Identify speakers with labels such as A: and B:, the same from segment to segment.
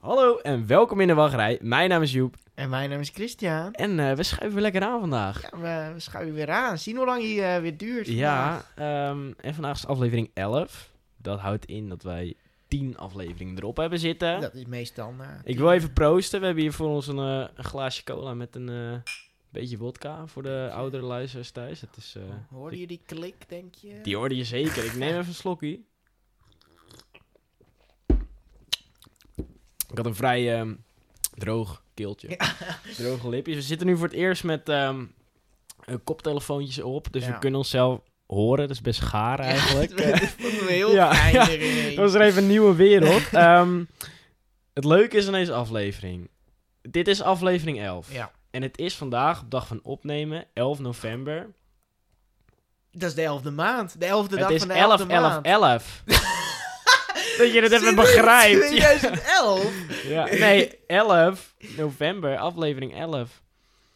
A: Hallo en welkom in de wachtrij. Mijn naam is Joep
B: En mijn naam is Christian.
A: en eh, we schuiven weer lekker aan vandaag.
B: Ja, we, we schuiven weer aan. Zien hoe lang hij eh, weer duurt.
A: Ja,
B: vandaag.
A: ehm, en vandaag is aflevering 11. Dat houdt in dat wij 10 afleveringen erop hebben zitten.
B: Dat is meestal na.
A: Ik wil even proosten. We hebben hier voor ons een, een glaasje cola met een beetje vodka voor de oudere luisteraars thuis. Het is,
B: Hoorde je die klik, denk je?
A: die hoorde je zeker. Ik neem even een slokje. Ik had een vrij ehm, droog keeltje. Droge lipjes. We zitten nu voor het eerst met eh, koptelefoontjes op. Dus
B: Ja.
A: we kunnen onszelf horen. Dat is best gaar eigenlijk.
B: Ja, dat vonden we heel
A: Ja. Dat was er even een nieuwe wereld. Ehm, het leuke is aan deze aflevering. Dit is aflevering 11.
B: Ja,
A: En het is vandaag, op dag van opnemen, 11 november.
B: dat is de elfde maand. De elfde dag
A: het is
B: van de
A: 11,
B: elfde
A: 11,
B: maand.
A: 11. Dat je het even begrijpt. Ja.
B: 2011?
A: Ja. Nee, 11 november, aflevering 11.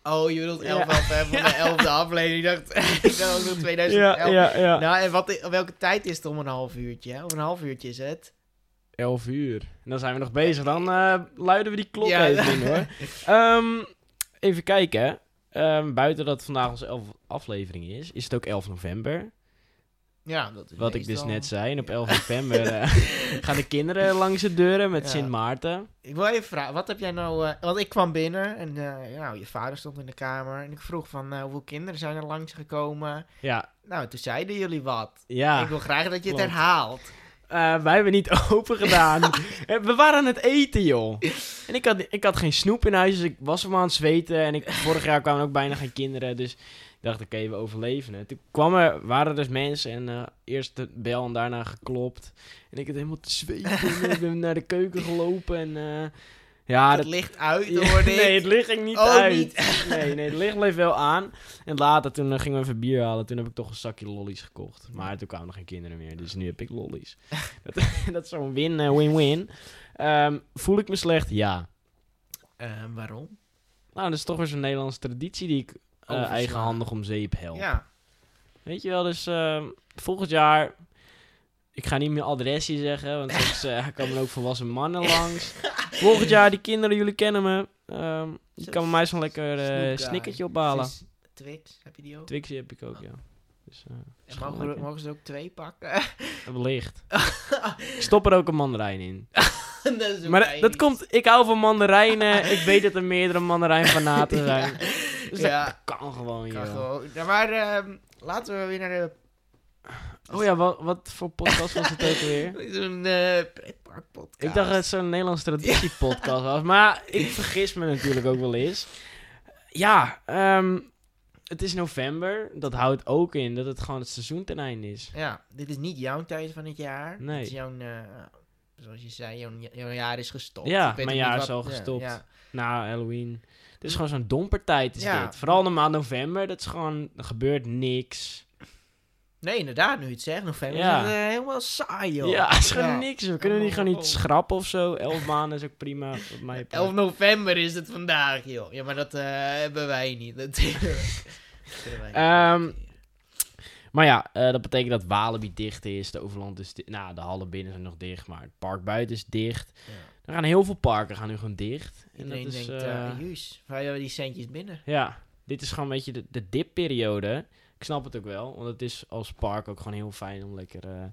B: Oh, je bedoelt 11
A: Ja.
B: november van de elfde aflevering. Ik dacht, ik dacht ook nog 2011.
A: Ja, ja, ja.
B: Nou, en wat, welke tijd is het om een half uurtje? hè? Om een half uurtje is het.
A: 11 uur. En dan zijn we nog bezig. Dan eh, luiden we die klok
B: Ja.
A: even in hoor. Ehm, even kijken. Ehm, buiten dat het vandaag onze 11 aflevering is, is het ook 11 november.
B: Ja, dat is
A: Wat ik dus net zei. En op 11 november eh, gaan de kinderen langs de deuren met. Sint Maarten.
B: Ik wil even vragen, wat heb jij nou... eh, want ik kwam binnen en eh, nou, je vader stond in de kamer. En ik vroeg van, hoeveel kinderen zijn er langsgekomen?
A: Ja,
B: Nou, toen zeiden jullie wat.
A: ja.
B: ik wil graag dat je het
A: klopt.
B: herhaalt.
A: Wij hebben niet open gedaan. We waren aan het eten, joh. En ik had, ik had geen snoep in huis, dus ik was hem aan het zweten. En ik, vorig jaar kwamen ook bijna geen kinderen, dus ik dacht, oké, we overleven het. Toen kwam er, waren er dus mensen en eh, eerst de bel en daarna geklopt. En ik had helemaal te zweten en ik ben naar de keuken gelopen en... eh, ja,
B: het
A: dat,
B: licht uit,
A: Ja,
B: ik.
A: nee, het licht ging niet
B: Oh,
A: uit.
B: niet.
A: Nee, nee, het licht bleef wel aan. En later, toen eh, gingen we even bier halen. Toen heb ik toch een zakje lollies gekocht. Maar toen kwamen er geen kinderen meer. Dus nu heb ik lollies. dat, dat is zo'n win, eh, win-win. Ehm, voel ik me slecht? Ja.
B: Eh, waarom?
A: Nou, dat is toch weer zo'n Nederlandse traditie die ik eh, eigenhandig om zeep help.
B: Ja.
A: Weet je wel, dus ehm, volgend jaar... Ik ga niet meer adresje zeggen, want straks eh, komen er ook volwassen mannen langs. Volgend jaar, die kinderen, jullie kennen me. Je kan bij mij zo'n lekker eh snickertje ophalen.
B: Twix, heb je die ook?
A: Twixie heb ik ook, ja. Dus,
B: mogen, we- mogen ze ook twee pakken?
A: Wellicht. Ik stop er ook een mandarijn in.
B: dat
A: Maar dat komt... Ik hou van mandarijnen. ik weet dat er meerdere mandarijnfanaten zijn. Dus
B: Ja.
A: dat kan gewoon,
B: Kan
A: joh.
B: gewoon. Ja, maar ehm, laten we weer naar de...
A: Oh ja, wat, wat voor podcast was het ook weer?
B: Zo'n eh pretparkpodcast.
A: Ik dacht dat het zo'n Nederlandse traditiepodcast was. Maar ik vergis me natuurlijk ook wel eens. Ja, ehm, het is november. Dat houdt ook in dat het gewoon het seizoen ten einde is.
B: Ja, dit is niet jouw tijd van het jaar.
A: Nee.
B: Het is jouw, eh, zoals je zei, jouw, jouw jaar is gestopt.
A: Ja, mijn jaar is al
B: ja,
A: gestopt.
B: Ja,
A: Na Halloween. Het is gewoon zo'n dompertijd is
B: Ja.
A: dit. Vooral de maand november. Dat is gewoon... Er gebeurt niks.
B: Nee, inderdaad, nu je het zegt. November
A: Ja.
B: is het, eh, helemaal saai, joh.
A: Ja, het is gewoon
B: Ja.
A: niks. We kunnen niet gewoon
B: Oh.
A: niet schrappen of zo. Elf maanden is ook prima. Wat mij betreft.
B: 11 november is het vandaag, joh. Ja, maar dat eh, hebben wij niet. Dat niet.
A: Ehm, Maar ja, eh, dat betekent dat Walibi dicht is. De Overland is dicht. Nou, de hallen binnen zijn nog dicht. Maar het park buiten is dicht.
B: Ja.
A: Er gaan heel veel parken gaan nu gewoon dicht. En
B: Iedereen
A: dat is,
B: denkt,
A: eh,
B: eh juus, waar hebben die centjes binnen?
A: ja, dit is gewoon een beetje de, de dipperiode. Ik snap het ook wel. Want het is als park ook gewoon heel fijn om lekker... eh,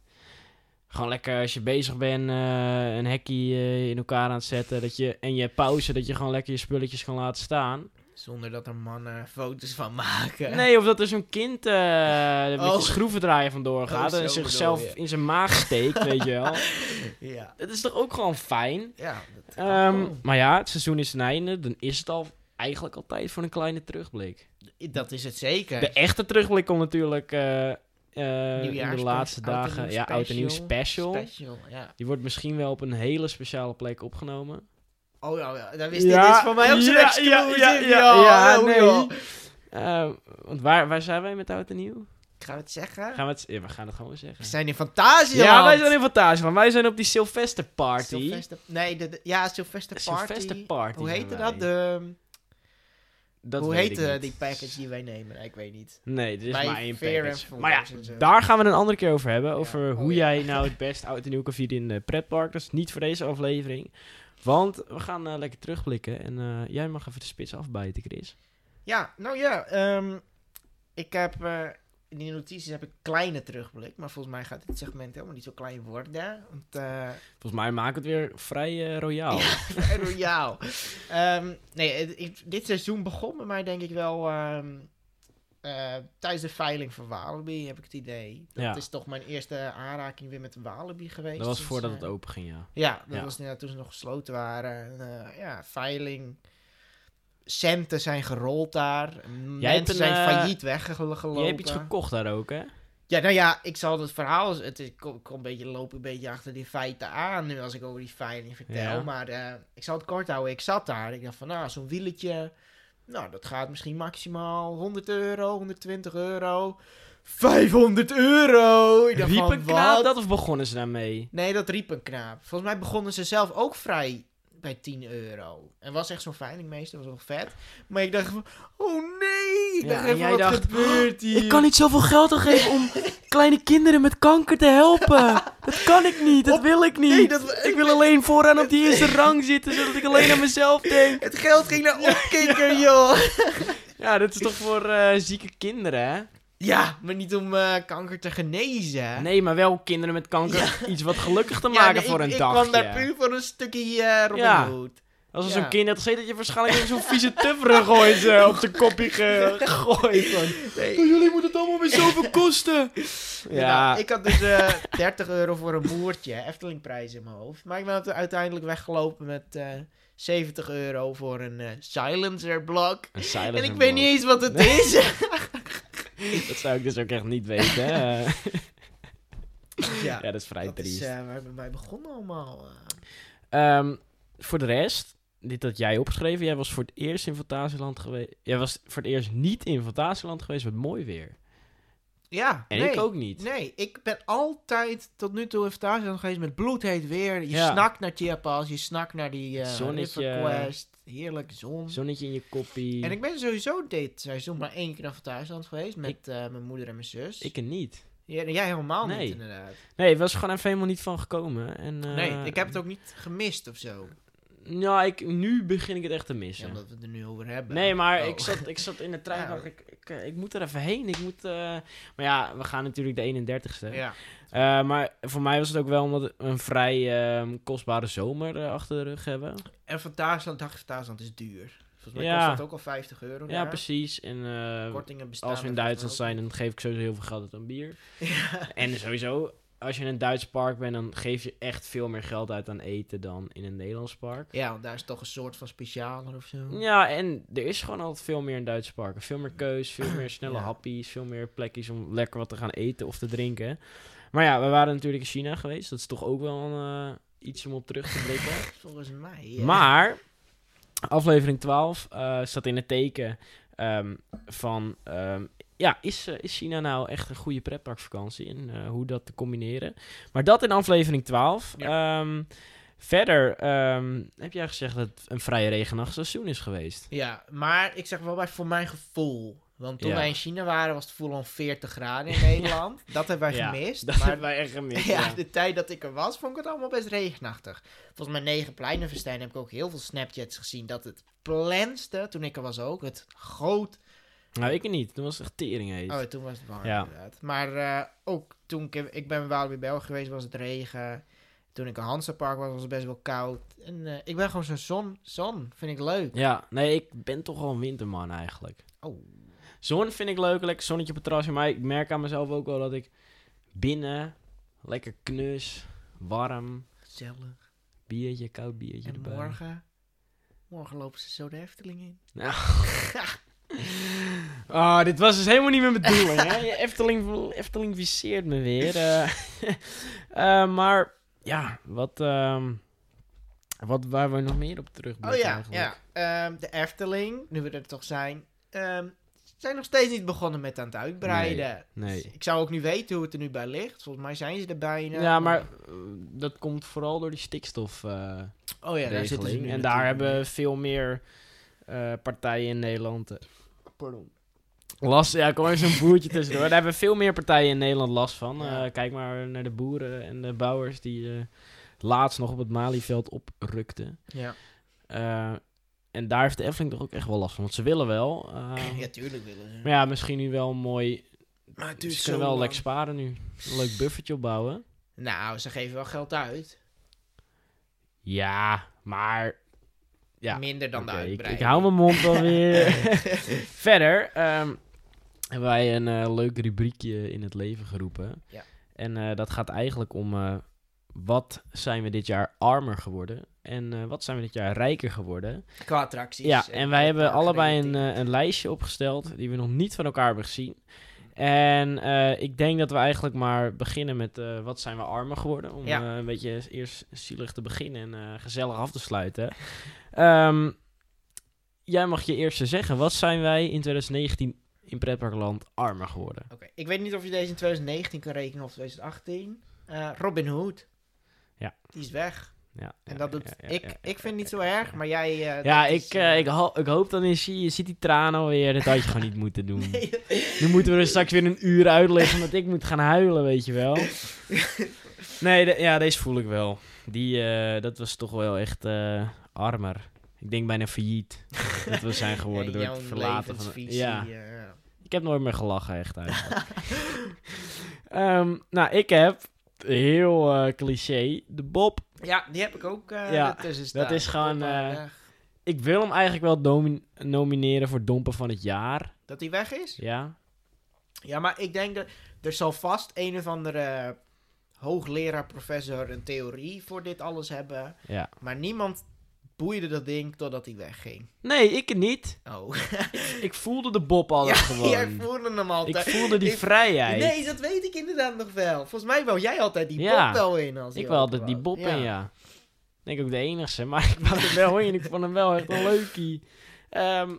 A: gewoon lekker als je bezig bent, een hekkie eh, in elkaar aan het zetten. Dat je, en je hebt pauze, dat je gewoon lekker je spulletjes kan laten staan.
B: Zonder dat er mannen foto's van maken.
A: Nee, of dat er zo'n kind eh met
B: Oh.
A: je schroevendraaier vandoor gaat
B: Oh,
A: en
B: zo
A: zichzelf
B: bedoel
A: in zijn maag steekt, weet je wel.
B: Ja,
A: Dat is toch ook gewoon fijn?
B: ja. Dat
A: Ehm, maar ja, het seizoen is ten einde. Dan is het al eigenlijk al tijd voor een kleine terugblik.
B: dat is het zeker.
A: De echte terugblik komt natuurlijk eh, eh, in de laatste
B: en
A: dagen. Ja, oud en nieuw
B: special.
A: special.
B: Special, ja.
A: Die wordt misschien wel op een hele speciale plek opgenomen.
B: Oh ja, dat wist
A: Ja,
B: dit is voor mij ook zo'n
A: ja, ja, ja, ja, nee. Eh, want waar, waar zijn wij met oud en nieuw?
B: Gaan we het zeggen?
A: Gaan we, het, ja, we gaan het gewoon zeggen.
B: We zijn in Fantasie,
A: Ja, wij zijn in Fantasie van. Wij zijn op die Sylvester Party.
B: Sylvester, nee, de, de- ja, Sylvester Party.
A: Sylvester Party
B: Hoe heette dat? De,
A: Dat
B: hoe
A: weet
B: heet
A: ik niet.
B: die package die wij nemen? Nee, ik weet niet.
A: Nee, dit is
B: Bij
A: maar één package. Maar ja, daar gaan we een andere keer over hebben.
B: Ja.
A: Over
B: Oh,
A: hoe
B: ja.
A: jij nou het best oud en nieuw kan vieren in de pretpark. Dat is niet voor deze aflevering. Want we gaan eh, lekker terugblikken. En eh, jij mag even de spits afbijten, Chris.
B: Ja, nou ja, ehm, ik heb eh, in die notities heb ik kleine terugblik, maar volgens mij gaat dit segment helemaal niet zo klein worden. Want,
A: Volgens mij we het weer vrij royaal.
B: vrij royaal. Ehm, nee, het- ik- dit seizoen begon bij mij denk ik wel ehm, eh, tijdens de veiling van Walibi, heb ik het idee. Dat
A: Ja.
B: is toch mijn eerste aanraking weer met Walibi geweest.
A: Dat was
B: sinds,
A: voordat
B: eh,
A: het open ging, ja.
B: Ja, dat
A: Ja.
B: was inderdaad toen ze nog gesloten waren. En, eh, ja, veiling. Centen zijn gerold daar.
A: Jij
B: Mensen
A: een,
B: zijn
A: eh,
B: failliet weggelopen.
A: Je hebt iets gekocht daar ook, hè?
B: Ja, nou ja, ik zal het verhaal... Het is, kom, kom een beetje, loop een beetje achter die feiten aan nu als ik over die veiling vertel.
A: Ja.
B: Maar eh, ik zal het kort houden. Ik zat daar. Ik dacht van, nou, zo'n wieletje... Nou, dat gaat misschien maximaal 100 euro, 120 euro. 500 euro! Ik dacht
A: Riep
B: van,
A: een knaap
B: wat?
A: dat of begonnen ze daarmee?
B: Nee, dat riep een knaap. Volgens mij begonnen ze zelf ook vrij bij 10 euro. En was echt zo'n veilingmeester, was wel vet. Maar ik dacht van, oh
A: Ja, en jij
B: wat
A: dacht,
B: gebeurt hier?
A: Ik kan niet zoveel geld geven om kleine kinderen met kanker te helpen. Dat kan ik niet, dat
B: Op-
A: wil ik niet.
B: Nee, dat-
A: Ik wil alleen vooraan op die eerste rang zitten, zodat ik alleen aan mezelf denk.
B: Het geld ging naar opkikker, joh!
A: Ja, dat is toch voor eh, zieke kinderen, hè?
B: Ja, maar niet om eh, kanker te genezen.
A: Nee, maar wel kinderen met kanker iets wat gelukkig te
B: Ja,
A: maken
B: nee,
A: voor
B: ik,
A: een
B: ik
A: dagje.
B: kwam daar puur voor een stukje eh Robin. Hood.
A: Als
B: Ja.
A: zo'n kind had dat je waarschijnlijk zo'n vieze tuffer gooit eh, op zijn kopje ge- gegooid.
B: Nee.
A: "Oh, jullie moeten het allemaal weer zoveel kosten.
B: Ja.
A: Ja,
B: ik had dus eh 30 euro voor een moertje, Eftelingprijs in mijn hoofd. Maar ik ben uiteindelijk weggelopen met eh 70 euro voor een silencer blok.
A: een silencer
B: En ik weet niet eens wat het is.
A: Dat zou ik dus ook echt niet weten, hè?
B: ja,
A: ja, dat is vrij
B: dat is
A: triest.
B: eh, waar bij mij begonnen allemaal. eh.
A: Ehm, voor de rest, dit had jij opgeschreven. Jij was voor het eerst in Fantasieland geweest. Jij was voor het eerst niet in Fantasieland geweest met mooi weer.
B: Ja,
A: En
B: nee.
A: ik ook niet.
B: Nee, ik ben altijd tot nu toe in Fantasieland geweest met bloedheet weer. Je
A: Ja.
B: snakt naar Chiapas, je snakt naar die eh
A: Zonnetje.
B: Heerlijk zon.
A: Zonnetje in je koppie.
B: En ik ben sowieso dit seizoen maar één keer naar Fantasieland geweest met eh, mijn moeder en mijn zus.
A: Ik er niet.
B: Ja, jij helemaal
A: Nee.
B: niet inderdaad.
A: Nee, het was gewoon even helemaal niet van gekomen. En, eh,
B: nee, ik heb het ook niet gemist of zo.
A: Nou, ik, nu begin ik het echt te
B: Ja,
A: missen.
B: omdat we het er nu over hebben.
A: Nee, maar
B: Oh.
A: ik, zat, ik zat in de trein.
B: Ja.
A: dacht ik, ik, eh, ik moet er even heen. Ik moet, eh, Maar ja, we gaan natuurlijk de 31ste.
B: Ja.
A: Eh, maar voor mij was het ook wel omdat we een vrij ehm, kostbare zomer achter de rug hebben.
B: En Fantasieland, dacht Fantasieland is duur. Volgens mij
A: Ja.
B: kost het ook al 50 euro
A: Ja,
B: daar.
A: precies. En
B: Kortingen bestaan
A: als we in Duitsland zijn, dan geef ik sowieso heel veel geld uit aan bier. En sowieso, als je in een Duits park bent, dan geef je echt veel meer geld uit aan eten dan in een Nederlands park.
B: ja, want daar is toch een soort van specialer of zo.
A: Ja, en er is gewoon altijd veel meer in Duitse parken. Veel meer keus, veel meer snelle
B: Ja.
A: happies, veel meer plekjes om lekker wat te gaan eten of te drinken. Maar ja, we waren natuurlijk in China geweest. Dat is toch ook wel een, eh, iets om op terug te blikken.
B: Volgens mij. ja.
A: Maar, aflevering 12 eh, staat in het teken ehm, van... ehm, ja, is, eh, is China nou echt een goede pretparkvakantie? En eh, hoe dat te combineren. Maar dat in aflevering 12. Ehm, verder ehm, heb jij gezegd dat het een vrij regenachtig seizoen is geweest.
B: Ja, maar ik zeg wel bij voor mijn gevoel. Want toen
A: Ja.
B: wij in China waren, was het full on 40 graden in Nederland. Dat hebben wij
A: Ja,
B: gemist.
A: Dat
B: maar
A: hebben wij echt gemist.
B: ja, de tijd dat ik er was, vond ik het allemaal best regenachtig. Volgens mij negen pleinenfestijn heb ik ook heel veel Snapchats gezien dat het plenste, toen ik er was ook, het goot.
A: Nou, ik niet. Toen was het echt tering heet.
B: Oh, toen was het warm
A: Ja.
B: inderdaad. Maar eh, ook toen ik, ik ben in Walibi België geweest, was het regen. Toen ik in Hansapark was, was het best wel koud. En eh, ik ben gewoon zo'n zon, zon, vind ik leuk.
A: Ja, nee, ik ben toch wel een winterman eigenlijk.
B: Oh,
A: Zon vind ik leuk, lekker zonnetje op het terrasje. Maar ik merk aan mezelf ook wel dat ik binnen lekker knus, warm,
B: gezellig.
A: biertje, koud biertje
B: En
A: erbij.
B: morgen, morgen lopen ze zo de Efteling in.
A: Nou. Oh, dit was dus helemaal niet mijn bedoeling, hè? Je Efteling, Efteling viseert me weer. eh. Eh, maar, ja, wat, ehm, wat, waar we nog meer op terug
B: Oh ja, ja. Ehm, de Efteling, nu we er toch zijn, ehm, zijn nog steeds niet begonnen met aan het uitbreiden.
A: nee.
B: Dus ik zou ook niet weten hoe het er nu bij ligt. Volgens mij zijn ze er bijna.
A: Ja, maar eh, dat komt vooral door die stikstof.
B: Oh ja, daar zitten ze nu
A: En daar hebben veel meer partijen in Nederland. Pardon. Last, ja, kom even zo'n boertje tussendoor. Daar hebben veel meer partijen in Nederland last van.
B: Ja.
A: Eh, kijk maar naar de boeren en de bouwers die eh, laatst nog op het Malieveld oprukte.
B: Ja.
A: Eh, en daar heeft de Efteling toch ook echt wel last van. Want ze willen wel.
B: ja, tuurlijk willen ze.
A: maar ja, misschien nu wel mooi.
B: Maar het duurt
A: Ze
B: zo
A: kunnen wel lekker sparen nu. Een leuk buffertje opbouwen.
B: Nou, ze geven wel geld uit.
A: Ja, maar... Ja,
B: Minder dan de
A: ik,
B: uitbreiding.
A: ik hou mijn mond wel weer. Verder ehm, hebben wij een eh, leuk rubriekje in het leven geroepen.
B: Ja.
A: En eh, dat gaat eigenlijk om eh, wat zijn we dit jaar armer geworden en wat zijn we dit jaar rijker geworden.
B: Qua attracties.
A: Ja, en wij hebben allebei een, een lijstje opgesteld die we nog niet van elkaar hebben gezien. En eh, ik denk dat we eigenlijk maar beginnen met eh, wat zijn we armer geworden. Om
B: Ja.
A: eh, een beetje eerst zielig te beginnen en gezellig af te sluiten. Ehm, jij mag je eerste zeggen. Wat zijn wij in 2019 in Pretparkland armer geworden?
B: Oké, ik weet niet of je deze in 2019 kan rekenen of 2018. Eh, Robin Hood.
A: Ja.
B: Die is weg.
A: Ja,
B: En dat doet... ik, ik vind het niet zo erg, maar jij... eh,
A: Ja,
B: is,
A: ik, eh,
B: eh,
A: ik, ho- ik hoop dan is je ziet die tranen alweer. Dat had je gewoon niet moeten doen.
B: Nee,
A: Nu moeten we er straks weer een uur uitleggen omdat ik moet gaan huilen, weet je wel. Nee, de- ja, deze voel ik wel. Die, dat was toch wel echt armer. Ik denk bijna failliet dat we zijn geworden door het verlaten van...
B: levensvisie,
A: Ja, ik heb nooit meer gelachen echt eigenlijk. Ehm, nou, ik heb, heel eh, cliché, de Bob.
B: Ja, die heb ik ook eh
A: Ja, dat is gewoon, eh. Ik wil hem eigenlijk wel nomineren voor Dompen van het jaar.
B: Dat die weg is?
A: Ja,
B: Ja, maar ik denk dat er zal vast een of andere hoogleraar, professor een theorie voor dit alles hebben.
A: ja.
B: Maar niemand boeide dat ding totdat hij wegging.
A: Nee, ik niet.
B: Oh.
A: Ik voelde de Bob altijd
B: ja,
A: gewoon.
B: jij voelde hem
A: ik
B: altijd.
A: voelde die
B: Ik-
A: vrijheid.
B: Nee, dat weet ik inderdaad nog wel. Volgens mij wou jij altijd die
A: Ja,
B: Bob wel in. Als
A: ik
B: open
A: altijd die. Bob in, ja. Ik denk ook de enigste, maar ik wou er wel in. Ik vond hem wel echt een leukie. Ehm,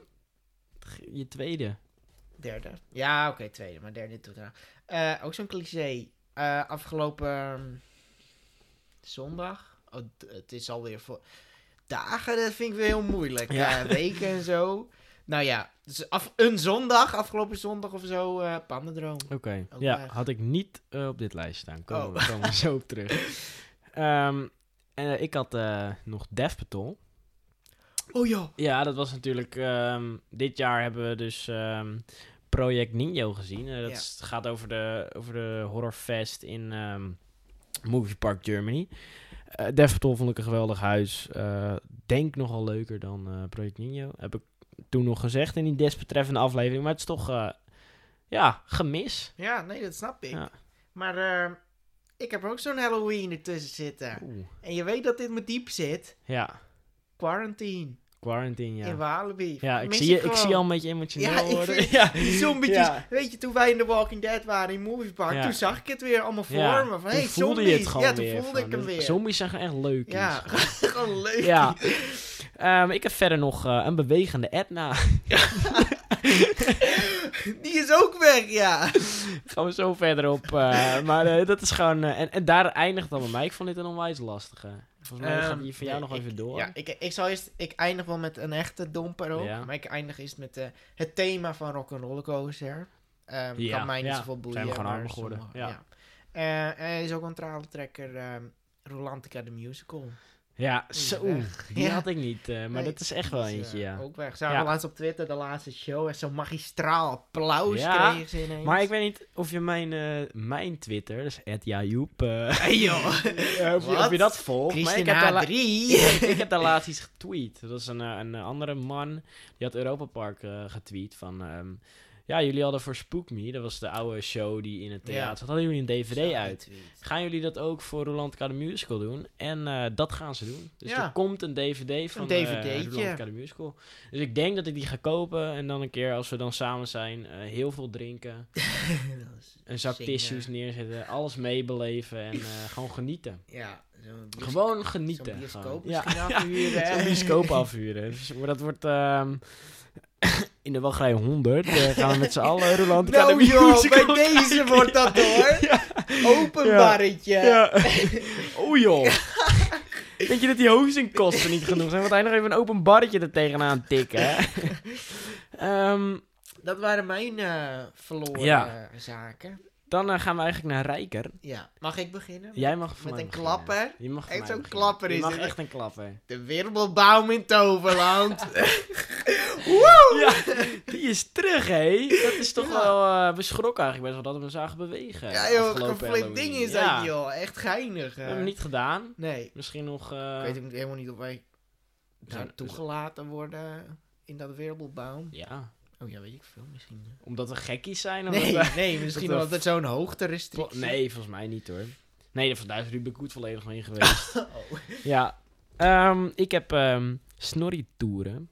A: je tweede.
B: Derde. Ja, oké, tweede, maar derde doet eraan. Eh ook zo'n cliché. Eh, afgelopen ehm, zondag. Oh, het is alweer voor. Dagen, dat vind ik weer heel moeilijk.
A: Ja.
B: Eh, weken en zo. Nou ja, dus af, een zondag, afgelopen zondag of zo, eh Pandendroom.
A: Oké. Ja,
B: weg.
A: had ik niet eh, op dit lijstje staan. Komen,
B: Oh.
A: we, komen we zo op terug. Ehm, en ik had nog Death Patrol.
B: Oh joh.
A: Ja, dat was natuurlijk... ehm, dit jaar hebben we dus ehm, Project Nino gezien. Dat
B: Ja.
A: gaat over de, over de horrorfest in ehm, Movie Park Germany. Eh Death Patrol vond ik een geweldig huis. Eh, denk nogal leuker dan eh, Project Nino. Heb ik toen nog gezegd in die desbetreffende aflevering. Maar het is toch... eh, ja, gemis.
B: Ja, nee, dat snap ik.
A: Ja.
B: Maar eh, ik heb ook zo'n Halloween ertussen zitten.
A: Oeh.
B: En je weet dat dit me diep zit.
A: Ja,
B: Quarantine.
A: Quarantine,
B: In
A: ja.
B: Walibi.
A: Ja, ik zie, je, ik zie al een beetje emotioneel
B: Ja,
A: worden. ja.
B: die zombietjes.
A: Ja.
B: Weet je, toen wij in The Walking Dead waren in Movie Park,
A: Ja.
B: toen zag ik het weer allemaal voor me. Van,
A: toen
B: hey,
A: voelde
B: zombies.
A: je het gewoon
B: ja, toen
A: weer.
B: voelde
A: van,
B: ik hem weer.
A: Zombies zijn gewoon echt leuk.
B: Ja, gewoon leuk.
A: Ja. Ehm, ik heb verder nog eh, een bewegende Edna.
B: Die is ook weg, ja.
A: Gaan we zo verder op. eh, maar eh, dat is gewoon... en, en daar eindigt dan bij mij. Ik vond dit een onwijs lastige. Volgens mij gaat
B: Ehm,
A: die van jou
B: nee,
A: nog
B: ik-
A: even door.
B: Ja, ik, ik zal eerst... Ik eindig wel met een echte domper ook.
A: Ja.
B: Maar ik eindig eerst met eh, het thema van Rock'n'Roller Coaster. Ehm
A: Ja,
B: kan mij niet zoveel boeien.
A: Zijn we gewoon armer geworden,
B: sommige-
A: ja.
B: Eh, en hij is ook een tralentrekker. ehm Rolantica the Musical.
A: Ja, zo. Die had ik niet. eh, maar
B: Nee,
A: dat is echt wel
B: is,
A: eentje,
B: eh,
A: ja.
B: Ook weg. Zagen we laatst op Twitter de laatste show. En zo'n magistraal applaus kreeg ze ineens.
A: Maar ik weet niet of je mijn, eh, mijn Twitter, dus @jajoep, eh
B: Hey joh.
A: of, je, of je dat volgt. Maar ik heb, daar la-
B: H3.
A: ik heb daar laatst iets getweet. Dat was een, een andere man. Die had Europa Park getweet van... ehm, ja, jullie hadden voor Spook Me, dat was de oude show die in het theater zat, hadden jullie een DVD
B: Zo,
A: uit. Gaan jullie dat ook voor Rolantica de Musical doen? En eh, dat gaan ze doen. Dus
B: Ja.
A: er komt een DVD van
B: Een DVD'tje.
A: Rolantica de Musical. Dus ik denk dat ik die ga kopen en dan een keer als we dan samen zijn, eh, heel veel drinken. Een zak
B: zingen.
A: tissues neerzetten, alles meebeleven en eh, gewoon genieten.
B: Ja, zo'n
A: Gewoon
B: zo'n
A: genieten.
B: bioscoop
A: gewoon.
B: misschien
A: Ja,
B: afhuren.
A: zo'n bioscoop afhuren. Dus, maar dat wordt ehm, in de wachtrij 100. eh, gaan we met z'n allen Rolantica
B: Nou
A: de
B: joh, bij deze
A: kijken.
B: wordt dat hoor. Open
A: Ja.
B: barretje.
A: Ja. Oh joh. Denk je dat die hostingkosten niet genoeg zijn? Want hij nog even een open barretje er tegenaan tikken. Ehm,
B: Dat waren mijn eh, verloren
A: Ja.
B: eh, zaken.
A: Dan eh, gaan we eigenlijk naar Rijker.
B: Ja, mag ik beginnen?
A: Jij mag voor
B: Met
A: mij
B: een
A: beginnen.
B: klapper?
A: Je mag voor
B: Echt
A: mij
B: zo'n
A: beginnen.
B: klapper
A: Je
B: is
A: mag
B: het.
A: echt een klapper.
B: De wirbelbaum in Toverland.
A: Ja, die is terug, hé. Dat is toch
B: Ja.
A: wel... eh we schrokken eigenlijk best wel dat we hem zagen bewegen.
B: ja joh,
A: afgelopen
B: geflipt
A: Halloween.
B: ding is
A: Ja.
B: dat joh. Echt geinig.
A: We
B: eh.
A: hebben hem niet gedaan.
B: Nee.
A: Misschien nog... eh,
B: Ik weet ook helemaal niet of wij daar
A: Zijn-
B: toegelaten worden in dat wirbelbaum.
A: Ja,
B: Oh ja, weet ik veel misschien.
A: omdat we gekkies zijn. Of
B: Nee, nee, misschien omdat het zo'n hoogte
A: Nee, volgens mij niet hoor. Nee, daar is Ruben Koet volledig mee geweest.
B: Oh.
A: ja, ehm, ik heb ehm snorri-toeren.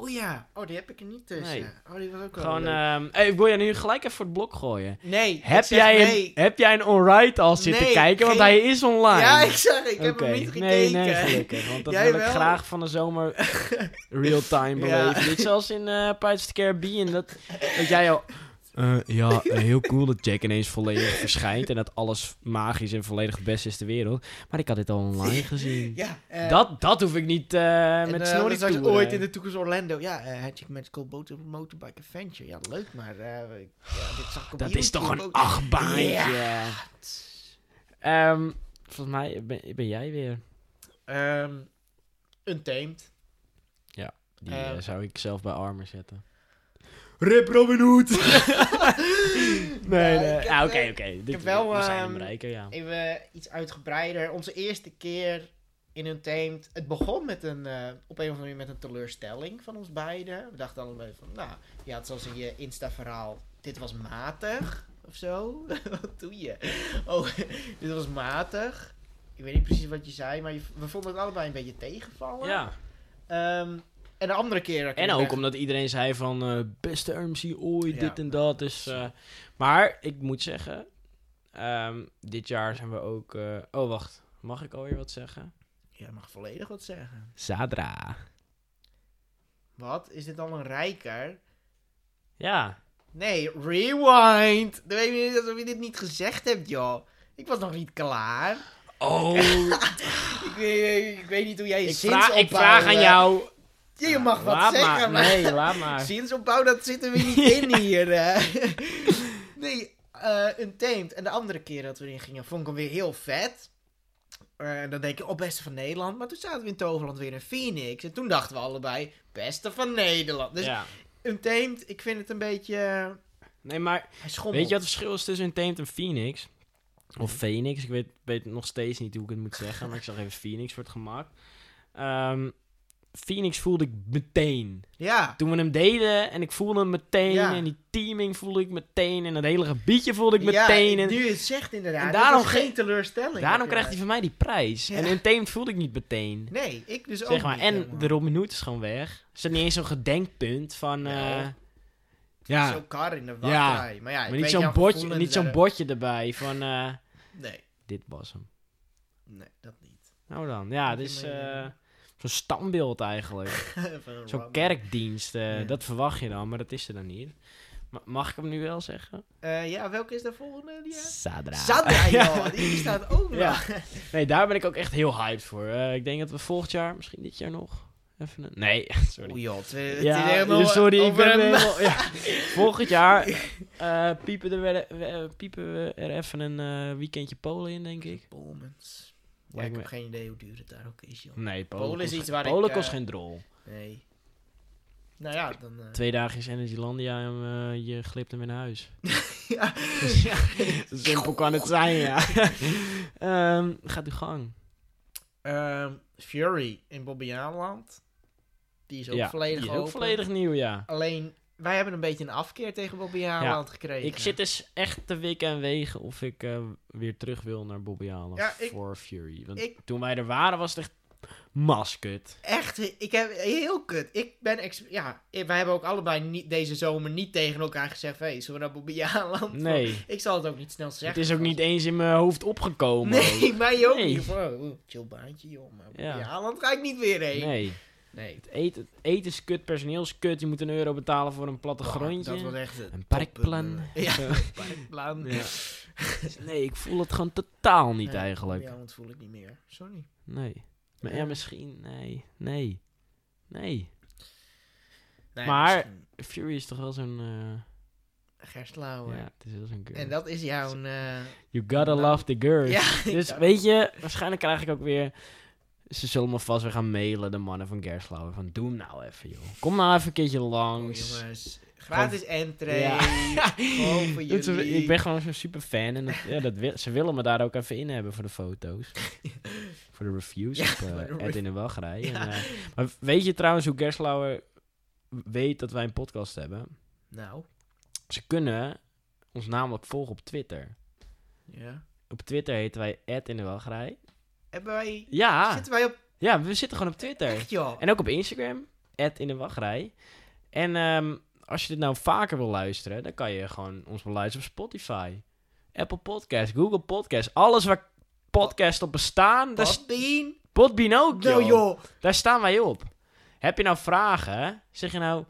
B: Oh ja, oh die heb ik er niet tussen.
A: Nee.
B: Oh, die was ook wel
A: Gewoon,
B: leuk.
A: ehm hey, ik wil je nu gelijk even voor het blok gooien.
B: Nee, ik
A: Heb
B: zeg
A: jij,
B: nee.
A: een, heb jij een onride al zitten
B: Nee,
A: kijken? Want
B: geen-
A: hij is online.
B: Ja, ik zag, ik heb
A: Oké,
B: hem niet gekeken.
A: Nee, nee, gelukkig. Want dat
B: Jij
A: wil ik
B: wel?
A: graag van de zomer real-time
B: Ja.
A: beleven. Dit zoals in eh Pirates of the Caribbean. Dat, dat jij al... Eh, ja, heel cool dat Jack ineens volledig verschijnt. En dat alles magisch en volledig het beste is ter wereld. Maar ik had dit al online gezien.
B: Ja, eh,
A: dat, dat hoef ik niet
B: en,
A: met
B: eh,
A: snorri
B: ooit in de toekomst Orlando. Ja, Magic Magical Motor, Motorbike Adventure. Ja, leuk, maar ja, dit zag ik op
A: Dat is toch een achtbaantje.
B: Ja.
A: Ehm, volgens mij ben, ben jij weer.
B: Ehm, Untamed.
A: Die
B: Ehm.
A: eh, zou ik zelf bij Armor zetten.
B: Rip Robin Hood.
A: Nee,
B: Ja,
A: nee.
B: ik heb,
A: Ah, Oké,
B: eh,
A: oké. Dit-
B: heb wel,
A: We zijn
B: ehm,
A: bereiken, ja.
B: Even iets uitgebreider. Onze eerste keer in Untamed. Het begon met een, eh, op een of andere manier met een teleurstelling van ons beiden. We dachten allebei van, nou, je had zoals in je Insta-verhaal, dit was matig of zo. wat doe je? Oh, dit was matig. Ik weet niet precies wat je zei, maar je- we vonden het allebei een beetje tegenvallen.
A: Ja.
B: Ehm, en de andere keer...
A: En ook omdat iedereen zei van eh, beste MC ooit,
B: Ja.
A: dit en dat. Dus, maar ik moet zeggen, ehm, dit jaar zijn we ook... eh, oh, wacht. Mag ik alweer wat zeggen?
B: Ja, mag volledig wat zeggen.
A: Zadra.
B: Wat? Is dit al een rijker?
A: Ja.
B: Nee, rewind. Dan weet je niet alsof je dit niet gezegd hebt, joh. Ik was nog niet klaar.
A: Oh,
B: Ik weet, ik weet niet hoe jij je
A: ik, vraag, ik vraag aan
B: eh, Ja, je mag wat zeggen,
A: maar.
B: maar...
A: Nee, laat maar.
B: Zinsopbouw, dat zit er weer niet in hier. eh. nee, eh Untamed. En de andere keer dat we erin gingen, vond ik hem weer heel vet. Eh, En dan denk je, oh, beste van Nederland. Maar toen zaten we in Toverland weer in Phoenix. En toen dachten we allebei, beste van Nederland. Dus
A: ja.
B: Untamed, ik vind het een beetje... eh,
A: Nee, maar weet je wat het verschil is tussen een Tamed en Phoenix? Of Phoenix, ik weet, weet nog steeds niet hoe ik het moet zeggen, maar ik zag even Phoenix voor het gemak. Ehm, Phoenix voelde ik meteen.
B: Ja.
A: Toen we hem deden en ik voelde hem meteen.
B: Ja.
A: En die teaming voelde ik meteen. En het hele gebiedje voelde ik
B: Ja,
A: meteen. en
B: nu je het zegt inderdaad.
A: En daarom
B: daarom
A: ge-
B: geen teleurstelling.
A: daarom krijgt hij van mij die prijs.
B: Ja.
A: En in Tamed voelde ik niet meteen.
B: Nee, ik dus ook
A: Zeg maar.
B: niet
A: En
B: helemaal.
A: de Robin Hood is gewoon weg. Er zit niet eens zo'n gedenkpunt van...
B: Wel.
A: eh, ja,
B: Zo'n kar in de
A: Ja,
B: wachtrij. Maar ja, ik
A: maar niet zo'n bordje, niet zo'n erbij van... eh,
B: Nee,
A: dit was hem.
B: nee, dat niet.
A: Nou dan, ja, het eh,
B: eh,
A: zo'n standbeeld eigenlijk. Zo'n kerkdienst, eh,
B: Ja.
A: dat verwacht je dan, maar dat is er dan niet. Ma- mag ik hem nu wel zeggen?
B: Eh, ja, welke is de volgende? Die?
A: Sadra.
B: Sandra, joh. Die staat ook nog.
A: Ja. Nee, daar ben ik ook echt heel hyped voor. Eh, ik denk dat we volgend jaar, misschien dit jaar nog, even een... Nee, sorry.
B: Oeh, joh.
A: Ja,
B: helemaal
A: sorry, ik ben helemaal- ja. Volgend jaar eh, piepen, er weer, piepen we er even een eh, weekendje Polen in, denk ik.
B: Polmans. Ja, ik heb geen idee hoe duur het daar ook is, joh.
A: Nee, Polen,
B: Polen is
A: kost,
B: iets waar ik,
A: Polen
B: eh,
A: kost geen drol.
B: Nee. Nou ja, dan... eh,
A: Twee dagen is Energylandia en eh, je glipt hem in huis.
B: ja.
A: Simpel kan het zijn, ja. Ehm, gaat uw gang.
B: Ehm, Fury in Bobbejaanland. Die is ook
A: ja,
B: volledig
A: die is ook volledig nieuw, ja.
B: Alleen, wij hebben een beetje een afkeer tegen Bobbejaanland gekregen.
A: Ik zit dus echt te wikken en wegen of ik eh, weer terug wil naar Bobby
B: Ja,
A: voor Fury. Want
B: ik-
A: toen wij er waren was het echt maskut.
B: Echt, ik heb heel kut. Ik ben, ex ja, wij hebben ook allebei niet, deze zomer niet tegen elkaar gezegd, hey, zullen we naar Bobbejaanland?
A: Nee,
B: Ik zal het ook niet snel zeggen.
A: het is ook niet eens in mijn hoofd opgekomen.
B: Nee, mij ook
A: Nee.
B: niet. Oh, chill baantje, joh. Maar
A: Ja.
B: Ga ik niet weer heen.
A: Nee,
B: Nee.
A: het eten, het eten is kut, personeel is kut. Je moet een euro betalen voor een plattegrondje.
B: Dat was echt een
A: Een parkplan.
B: Ja, parkplan.
A: Ja. Nee, ik voel het gewoon totaal niet
B: Nee,
A: eigenlijk.
B: Bobbejaanland voel ik niet meer. Sorry.
A: Nee. Maar ja,
B: Ja.
A: misschien. Nee. Nee. Nee.
B: Nee,
A: Maar-
B: misschien-
A: Fury is toch wel zo'n... eh,
B: Gerstlauer.
A: Ja, het is heel zo'n girl.
B: En dat is jouw... eh,
A: You gotta
B: Nou,
A: love the girls.
B: ja,
A: Dus weet je, waarschijnlijk krijg ik ook weer... Ze zullen me vast weer gaan mailen, de mannen van Gerslauer. Van, doe hem nou even, joh. Kom nou even een keertje
B: oh,
A: langs.
B: jongens, gratis entree.
A: Ja.
B: Voor jullie.
A: ik ben gewoon zo'n super fan. En dat, ja, dat wil- ze willen me daar ook even in hebben voor de foto's. voor de reviews
B: Ja,
A: op uh, Ed in de Wachtrij.
B: Ja.
A: En, eh, maar weet je trouwens hoe Gerslauer weet dat wij een podcast hebben?
B: Nou,
A: Ze kunnen ons namelijk volgen op Twitter.
B: ja.
A: Op Twitter heten wij Ed in de Wachtrij.
B: Hebben wij...
A: Ja,
B: Zitten wij op...
A: ja, we zitten gewoon op Twitter.
B: Echt, joh.
A: En ook op Instagram, Ed in de Wachtrij. En ehm, als je dit nou vaker wil luisteren, dan kan je gewoon ons beluisteren op Spotify. Apple Podcast, Google Podcast, alles waar podcasts op bestaan.
B: Podbean?
A: Podbean ook,
B: Nou,
A: joh.
B: joh.
A: Daar staan wij op. Heb je nou vragen? Zeg je nou...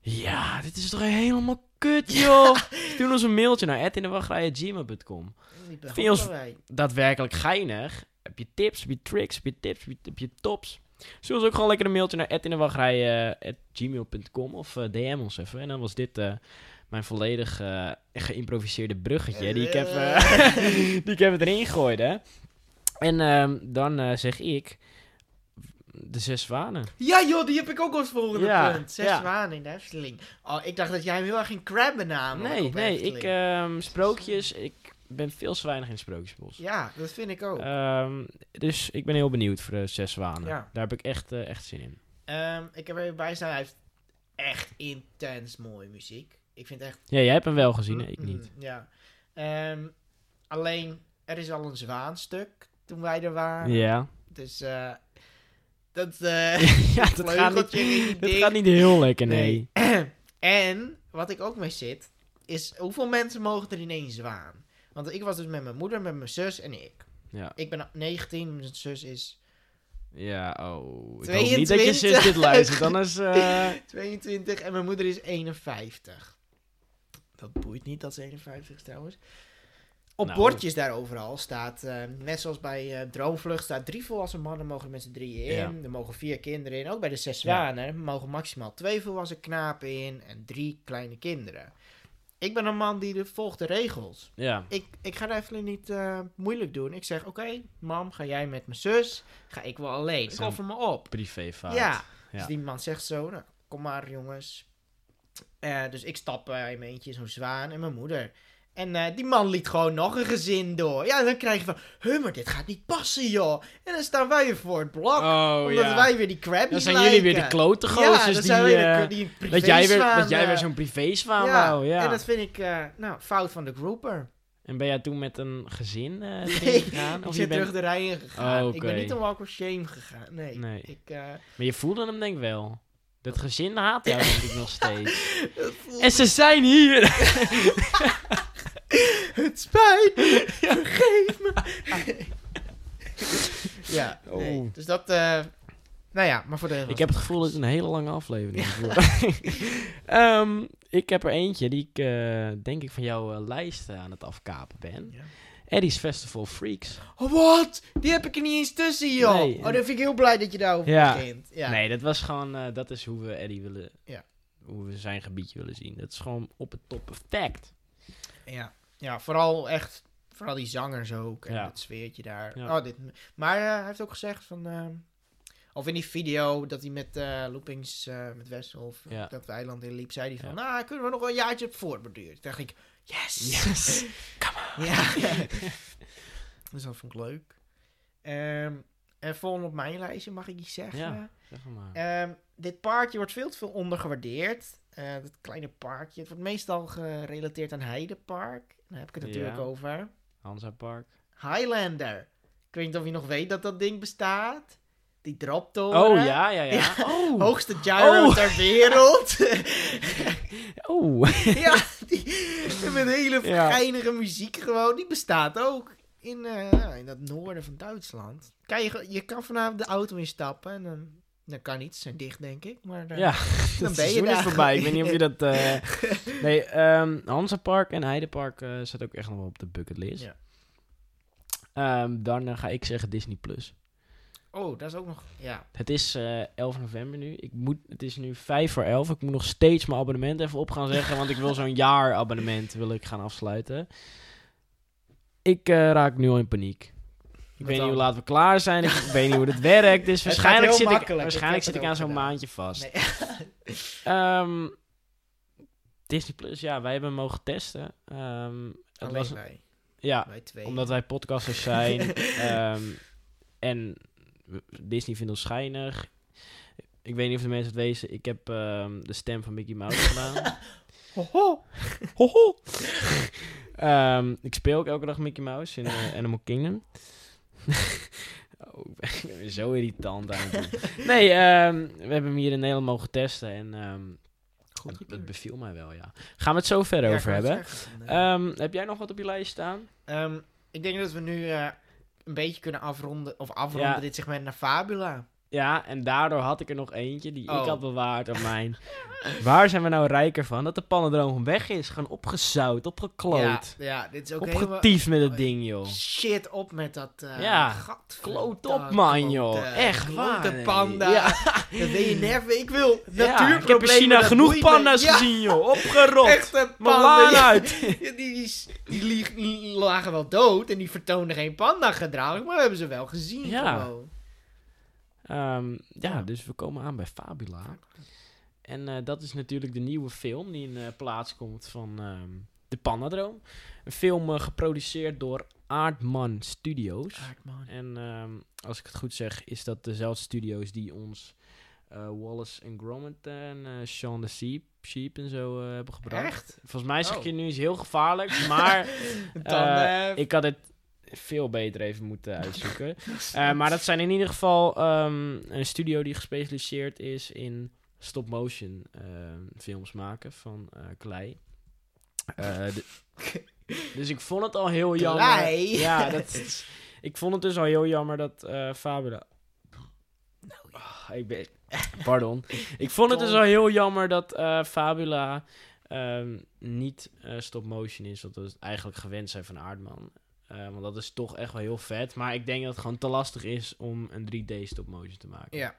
A: Ja, dit is toch helemaal kut, joh. Stuur ons een mailtje naar edindewachtrijgmail.com. Vind je ons-. Daadwerkelijk geinig. Heb je tips, heb je tricks, heb je tips, heb je, heb je tops? Stuur ons ook gewoon lekker een mailtje naar edindewachtrijgmail.com of eh, DM ons even. En dan was dit eh, mijn volledig eh, geïmproviseerde bruggetje die ik heb, eh, die ik heb erin gegooid, En ehm, dan eh, zeg ik... De zes zwanen.
B: Ja, joh, die heb ik ook als volgende
A: Ja,
B: punt. Zes
A: ja.
B: zwanen in de Efteling. Oh, ik dacht dat jij hem heel erg ging crabben
A: Nee, nee,
B: Efteling.
A: ik ehm, sprookjes. Ik ben veel te weinig in sprookjesbos.
B: Ja, dat vind ik ook.
A: Ehm, dus ik ben heel benieuwd voor de zes zwanen.
B: Ja.
A: Daar heb ik echt, eh, echt zin in.
B: Ehm, ik heb er even bij staan. Hij heeft echt intens mooie muziek. Ik vind echt...
A: Ja, jij hebt hem wel gezien, hè? ik niet.
B: Ja. Alleen, er is al een zwaanstuk toen wij er waren.
A: Ja.
B: Dus eh dat, eh
A: ja, dat gaat, niet, dat gaat niet heel lekker, nee.
B: en wat ik ook mee zit, is hoeveel mensen mogen er in één zwaan? Want ik was dus met mijn moeder, met mijn zus en ik.
A: Ja,
B: Ik ben 19, mijn zus is
A: ja oh. Ik hoop niet dat je zus
B: 22.
A: dit luistert, anders... eh,
B: 22 en mijn moeder is 51. Dat boeit niet dat ze 51 is trouwens. Op
A: Nou.
B: bordjes daar overal staat, eh, net zoals bij eh, Droomvlucht, staat drie volwassen mannen mogen met z'n drieën in.
A: Ja.
B: Er mogen vier kinderen in. Ook bij de zes
A: Ja.
B: zwanen mogen maximaal twee volwassen knapen in en drie kleine kinderen. Ik ben een man die de, volgt de regels.
A: ja,
B: Ik, ik ga even niet eh, moeilijk doen. Ik zeg, oké, mam, ga jij met mijn zus? Ga ik wel alleen. Ik offer me op.
A: privévaart.
B: Ja.
A: Ja.
B: Dus die man zegt zo, nou, kom maar jongens. Dus ik stap in mijn eentje zo'n zwaan en mijn moeder. En eh, die man liet gewoon nog een gezin door. Ja, dan krijg je van, huh, maar dit gaat niet passen, joh. En dan staan wij weer voor het blok.
A: Oh,
B: omdat
A: ja.
B: wij weer die crabbies
A: Dan zijn jullie weer de klote
B: Ja,
A: die...
B: zijn wij
A: eh,
B: de, die
A: dat jij weer, dat jij weer
B: eh,
A: zo'n privézwaan
B: ja,
A: wou, ja.
B: En dat vind ik, nou, fout van de grouper.
A: En ben jij toen met een gezin eh
B: Nee,
A: gegaan?
B: Ik
A: Of
B: ben
A: je bent...
B: terug de rij in gegaan.
A: Oh,
B: Ik ben niet om walk of shame gegaan. Nee.
A: Nee.
B: Ik,
A: Maar je voelde hem denk ik wel. Dat gezin haat jou denk ik nog steeds. En ze zijn hier!
B: Het spijt me. Vergeef me. ja,
A: Oh.
B: Dus dat... eh, nou ja, maar voor de...
A: Ik heb het gevoel dat het een hele lange aflevering is. Ehm, ik heb er eentje die ik eh, denk ik van jouw eh, lijst aan het afkapen ben.
B: Ja.
A: Eddie's Festival Freaks.
B: Oh, wat? Die heb ik er niet eens tussen, joh.
A: Nee.
B: Oh, dan vind ik heel blij dat je daarover
A: Ja.
B: begint. Ja.
A: Nee, dat was gewoon, dat is hoe we Eddie willen,
B: Ja.
A: hoe we zijn gebiedje willen zien. Dat is gewoon op het top perfect.
B: Ja. Ja, vooral echt... Vooral die zangers ook. En
A: Ja.
B: het sfeertje daar.
A: Ja.
B: Oh, dit, maar eh, hij heeft ook gezegd van... eh, of in die video dat hij met eh, Loopings, eh, met Wessel, of
A: Ja.
B: dat eiland in liep, zei hij van... Nou, kunnen we nog een jaartje op voortborduren? Toen dacht ik, yes!
A: Yes.
B: Ja. dus dat vond ik leuk. Ehm, en volgende op mijn lijstje, mag ik iets zeggen?
A: Ja. Zeg maar.
B: Ehm, dit paardje wordt veel te veel ondergewaardeerd. Eh, dat kleine paardje. Het wordt meestal gerelateerd aan Heidepark. Daar heb ik het natuurlijk
A: Ja.
B: over.
A: Hansa Park.
B: Highlander. Ik weet niet of je nog weet dat dat ding bestaat. Die droptoren.
A: Oh, ja, ja, ja.
B: Ja.
A: Oh.
B: Hoogste gyro
A: Oh.
B: ter wereld.
A: oh.
B: ja, die, met hele geinige muziek gewoon. Die bestaat ook in, ja, in dat noorden van Duitsland. Kan je, je kan vanavond de auto instappen en dan, dan kan niet. Ze zijn dicht, denk ik. Maar eh,
A: Ja,
B: dan ben je daar.
A: voorbij. Ik weet niet of je dat... eh Nee, Park en Heidepark eh staat ook echt nog wel op de bucketlist.
B: Ja.
A: Ehm, dan eh, ga ik zeggen Disney+. Plus.
B: Oh, dat is ook nog... Ja.
A: Het is eh 11 november nu. Ik moet, het is nu 5 voor 11. Ik moet nog steeds mijn abonnement even op gaan zeggen. want ik wil zo'n jaar abonnement wil ik gaan afsluiten. Ik eh, raak nu al in paniek. Ik weet niet hoe laat we klaar zijn. Ik weet niet hoe dit werkt. Dus
B: Het
A: waarschijnlijk zit ik, waarschijnlijk zit ik
B: het
A: aan zo'n maandje vast.
B: Nee.
A: Ehm, Disney Plus, ja, wij hebben hem mogen testen. Ehm, het
B: Alleen
A: was,
B: wij.
A: ja,
B: Wij
A: omdat wij podcasters zijn. Ehm, en Disney vindt ons schijnig. Ik weet niet of de mensen het weten. Ik heb de stem van Mickey Mouse gedaan.
B: Hoho.
A: Hoho. Ik speel ook elke dag Mickey Mouse in eh, Animal Kingdom. oh, ik ben- zo irritant aan het. Nee, ehm, we hebben hem hier in Nederland mogen testen. En ehm,
B: Goed
A: het, het beviel mij wel, ja. Gaan we het zo verder
B: Ja,
A: over hebben.
B: zeggen. Eh,
A: Ehm, heb jij nog wat op je lijst staan?
B: ik denk dat we nu eh, een beetje kunnen afronden, of afronden
A: Ja.
B: dit segment naar Fabula.
A: Ja, en daardoor had ik er nog eentje die ik
B: Oh.
A: had bewaard op mijn. Waar zijn we nou rijker van? Dat de pannendroom weg is. Gewoon opgezout,
B: Ja,
A: opgekloot.
B: ja, dit is ook helemaal...
A: Opgetiefd met het ding, joh.
B: Shit op met dat... eh
A: Ja, Kloot op, man, joh. Echt waar. nee.
B: panda.
A: Ja,
B: je nerven. Ik wil
A: ja,
B: natuurproblemen.
A: ik heb in China
B: dat
A: genoeg panda's
B: Ja,
A: gezien, joh. Opgerot.
B: Echte panda. Ja,
A: uit.
B: die, die, die, lagen wel dood en die vertoonden geen panda gedrag, maar we hebben ze wel gezien
A: Ja.
B: gewoon.
A: Ehm, ja,
B: Ja.
A: dus we komen aan bij Fabula. En eh, dat is natuurlijk de nieuwe film die in eh, plaats komt van ehm, De Pandadroom. Een film eh, geproduceerd door Aardman Studios. En ehm, als ik het goed zeg, is dat dezelfde studios die ons Wallace en Gromit en Shaun the Sheep, Sheep en zo hebben gebracht.
B: Echt?
A: Volgens mij zeg
B: Oh.
A: je nu iets heel gevaarlijks, maar
B: Dan,
A: ik had het veel beter even moeten uitzoeken. Eh, maar dat zijn in ieder geval ehm, een studio die gespecialiseerd is in stop-motion ehm, films maken van eh klei. Eh, de- dus ik vond het al heel jammer.
B: Klei?
A: Ja, dat ik vond het dus al heel jammer dat Fabula... Ah, ik ben... Pardon. ik vond het dus al heel jammer dat Fabula ehm, niet stop-motion is. Wat we eigenlijk gewend zijn van Aardman. Eh, want dat is toch echt wel heel vet. Maar ik denk dat het gewoon te lastig is om een 3D stop-motion te maken.
B: Ja.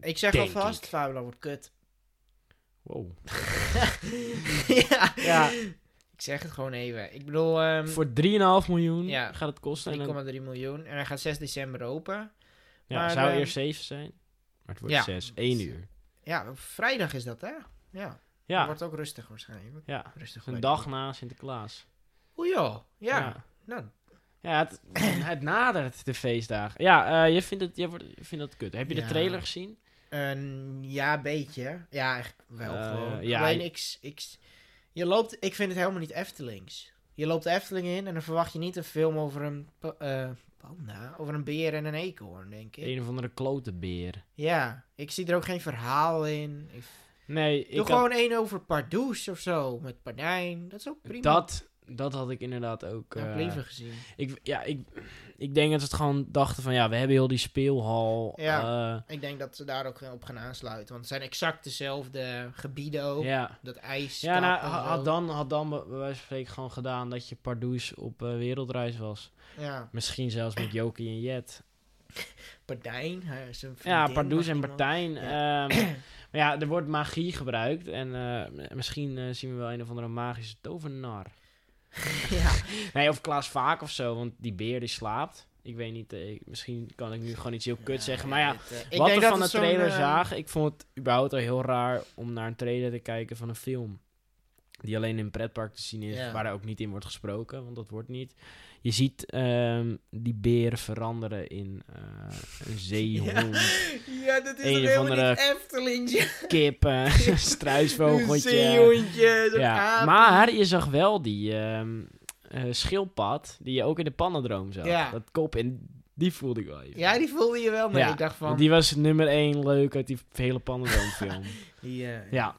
B: Ik zeg
A: Denk
B: alvast,
A: ik.
B: Fabula wordt kut.
A: Wow.
B: ja.
A: Ja.
B: Ik zeg het gewoon even. Ik bedoel, ehm
A: Voor 3,5 miljoen
B: Ja.
A: gaat het kosten. En dan-
B: 3,3 miljoen. En hij gaat 6 december open.
A: ja,
B: maar,
A: zou
B: ehm,
A: eerst 7 zijn. Maar het wordt
B: ja.
A: 6. 1 uur.
B: Ja, vrijdag is dat, hè? Ja. Het
A: Ja,
B: wordt ook rustig waarschijnlijk.
A: ja.
B: Rustig
A: een dag na Sinterklaas.
B: O joh. Ja.
A: Ja.
B: Nou,
A: Ja, het, het nadert de feestdagen. Ja, eh, je vindt het, je wordt, je vindt het kut. Heb je de trailer gezien?
B: Een, ja, beetje. Ja, eigenlijk wel
A: Eh,
B: gewoon.
A: ja,
B: Alleen ik, ik, je loopt, ik vind het helemaal niet Eftelings. Je loopt de Efteling in en dan verwacht je niet een film over een eh, panda, over een beer en een eekhoorn, denk ik.
A: Een of andere klote beer.
B: Ja, ik zie er ook geen verhaal in. Ik,
A: Nee, ik
B: doe
A: had-
B: gewoon één over Pardoes of zo, met Pardijn. Dat is ook prima.
A: dat, dat had ik inderdaad ook.
B: Ik liever gezien.
A: ik, ja, ik, ik denk dat ze het gewoon dachten van ja, we hebben heel die speelhal.
B: Ja.
A: eh,
B: Ik denk dat ze daar ook op gaan aansluiten, want het zijn exact dezelfde gebieden ook.
A: ja.
B: Dat ijs.
A: Ja, nou, had dan, had dan bij wijze van spreken gewoon gedaan dat je Pardoes op eh, wereldreis was.
B: Ja,
A: Misschien zelfs met Jokie en Jet.
B: Is een
A: Ja, Pardoes en.
B: Ja.
A: ehm, maar ja, er wordt magie gebruikt. En misschien zien we wel een of andere magische tovenaar.
B: ja.
A: Nee, of Klaas Vaak of zo, want die beer die slaapt. Ik weet niet, eh, ik- misschien kan ik nu gewoon iets heel kut zeggen. Maar ja,
B: het, eh, ik
A: wat
B: denk
A: we
B: dat
A: van de trailer
B: eh,
A: zagen, ik vond het überhaupt al heel raar om naar een trailer te kijken van een film. Die alleen in pretpark te zien is, waar er ook niet in wordt gesproken, want dat wordt niet. Je ziet ehm, die beren veranderen in eh, een zeehond,
B: Ja, dat is
A: Een
B: helemaal
A: andere
B: niet Eftelingje.
A: kip, struisvogeltje.
B: zeehondje,
A: Ja, maar je zag wel die ehm, eh, schildpad die je ook in de pannendroom zag.
B: Ja.
A: Dat kop en die voelde ik wel even.
B: Ja, die voelde je wel, maar
A: Ja,
B: ik dacht van...
A: die was nummer één leuk uit die hele pannendroomfilm.
B: die,
A: ja.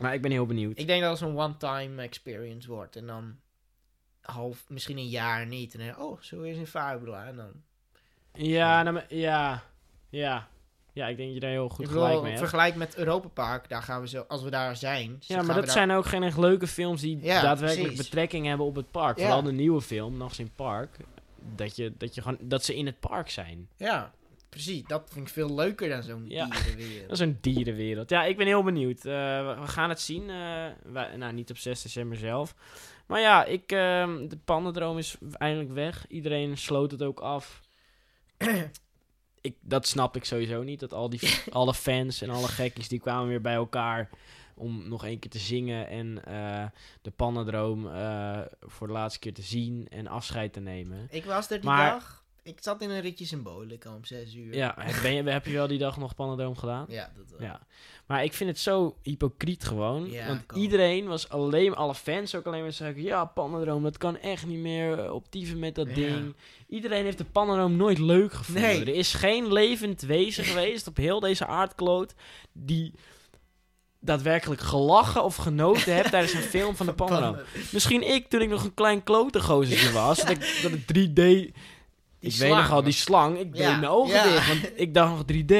A: Maar ik ben heel benieuwd.
B: Ik denk dat het zo'n one-time experience wordt. En dan half, misschien een jaar niet. En dan, oh, zo is in Fabula. En dan...
A: Ja, nou, ja, ja. Ja, ik denk dat je daar heel goed
B: bedoel,
A: gelijk mee hebt.
B: vergelijk met Europa Park, daar gaan we zo, als we daar zijn.
A: Ja, maar dat
B: daar-
A: zijn ook geen echt leuke films die
B: Ja,
A: daadwerkelijk
B: precies.
A: betrekking hebben op het park.
B: Ja.
A: Vooral de nieuwe film, Nachts in Park. dat, je, dat, je gewoon, dat ze in het park zijn.
B: Ja, precies. Dat vind ik veel leuker dan zo'n
A: Ja.
B: dierenwereld.
A: Dat is een dierenwereld. Ja, ik ben heel benieuwd. Eh, we, gaan het zien. eh, wij- nou, niet op 6 december zelf. Maar ja, ik, ehm, de pannendroom is eindelijk weg. Iedereen sloot het ook af. ik, dat snap ik sowieso niet. Dat al die, alle fans en alle gekkies die kwamen weer bij elkaar om nog één keer te zingen en eh, de pannendroom voor de laatste keer te zien en afscheid te nemen.
B: Ik was er die
A: Maar-
B: dag. Ik zat in een ritje symbolica om zes uur.
A: Ja, heb, ben je, heb je wel die dag nog pannendroom gedaan?
B: Ja, dat wel.
A: Ja, maar ik vind het zo hypocriet gewoon.
B: Ja,
A: want iedereen was alleen, alle fans ook alleen maar zeggen: ja, Pannendroom, dat kan echt niet meer eh, op dieven met dat
B: Ja.
A: ding. Iedereen heeft de Pannendroom nooit leuk gevonden.
B: Nee.
A: Er is geen levend wezen geweest op heel deze aardkloot die daadwerkelijk gelachen of genoten heeft tijdens een film van de Pannendroom. Misschien ik, toen ik nog een klein klote was, dat ik, dat ik 3D... ik weet nog al, die slang, ik deed
B: Ja,
A: mijn ogen
B: ja.
A: dicht, want ik dacht nog 3D,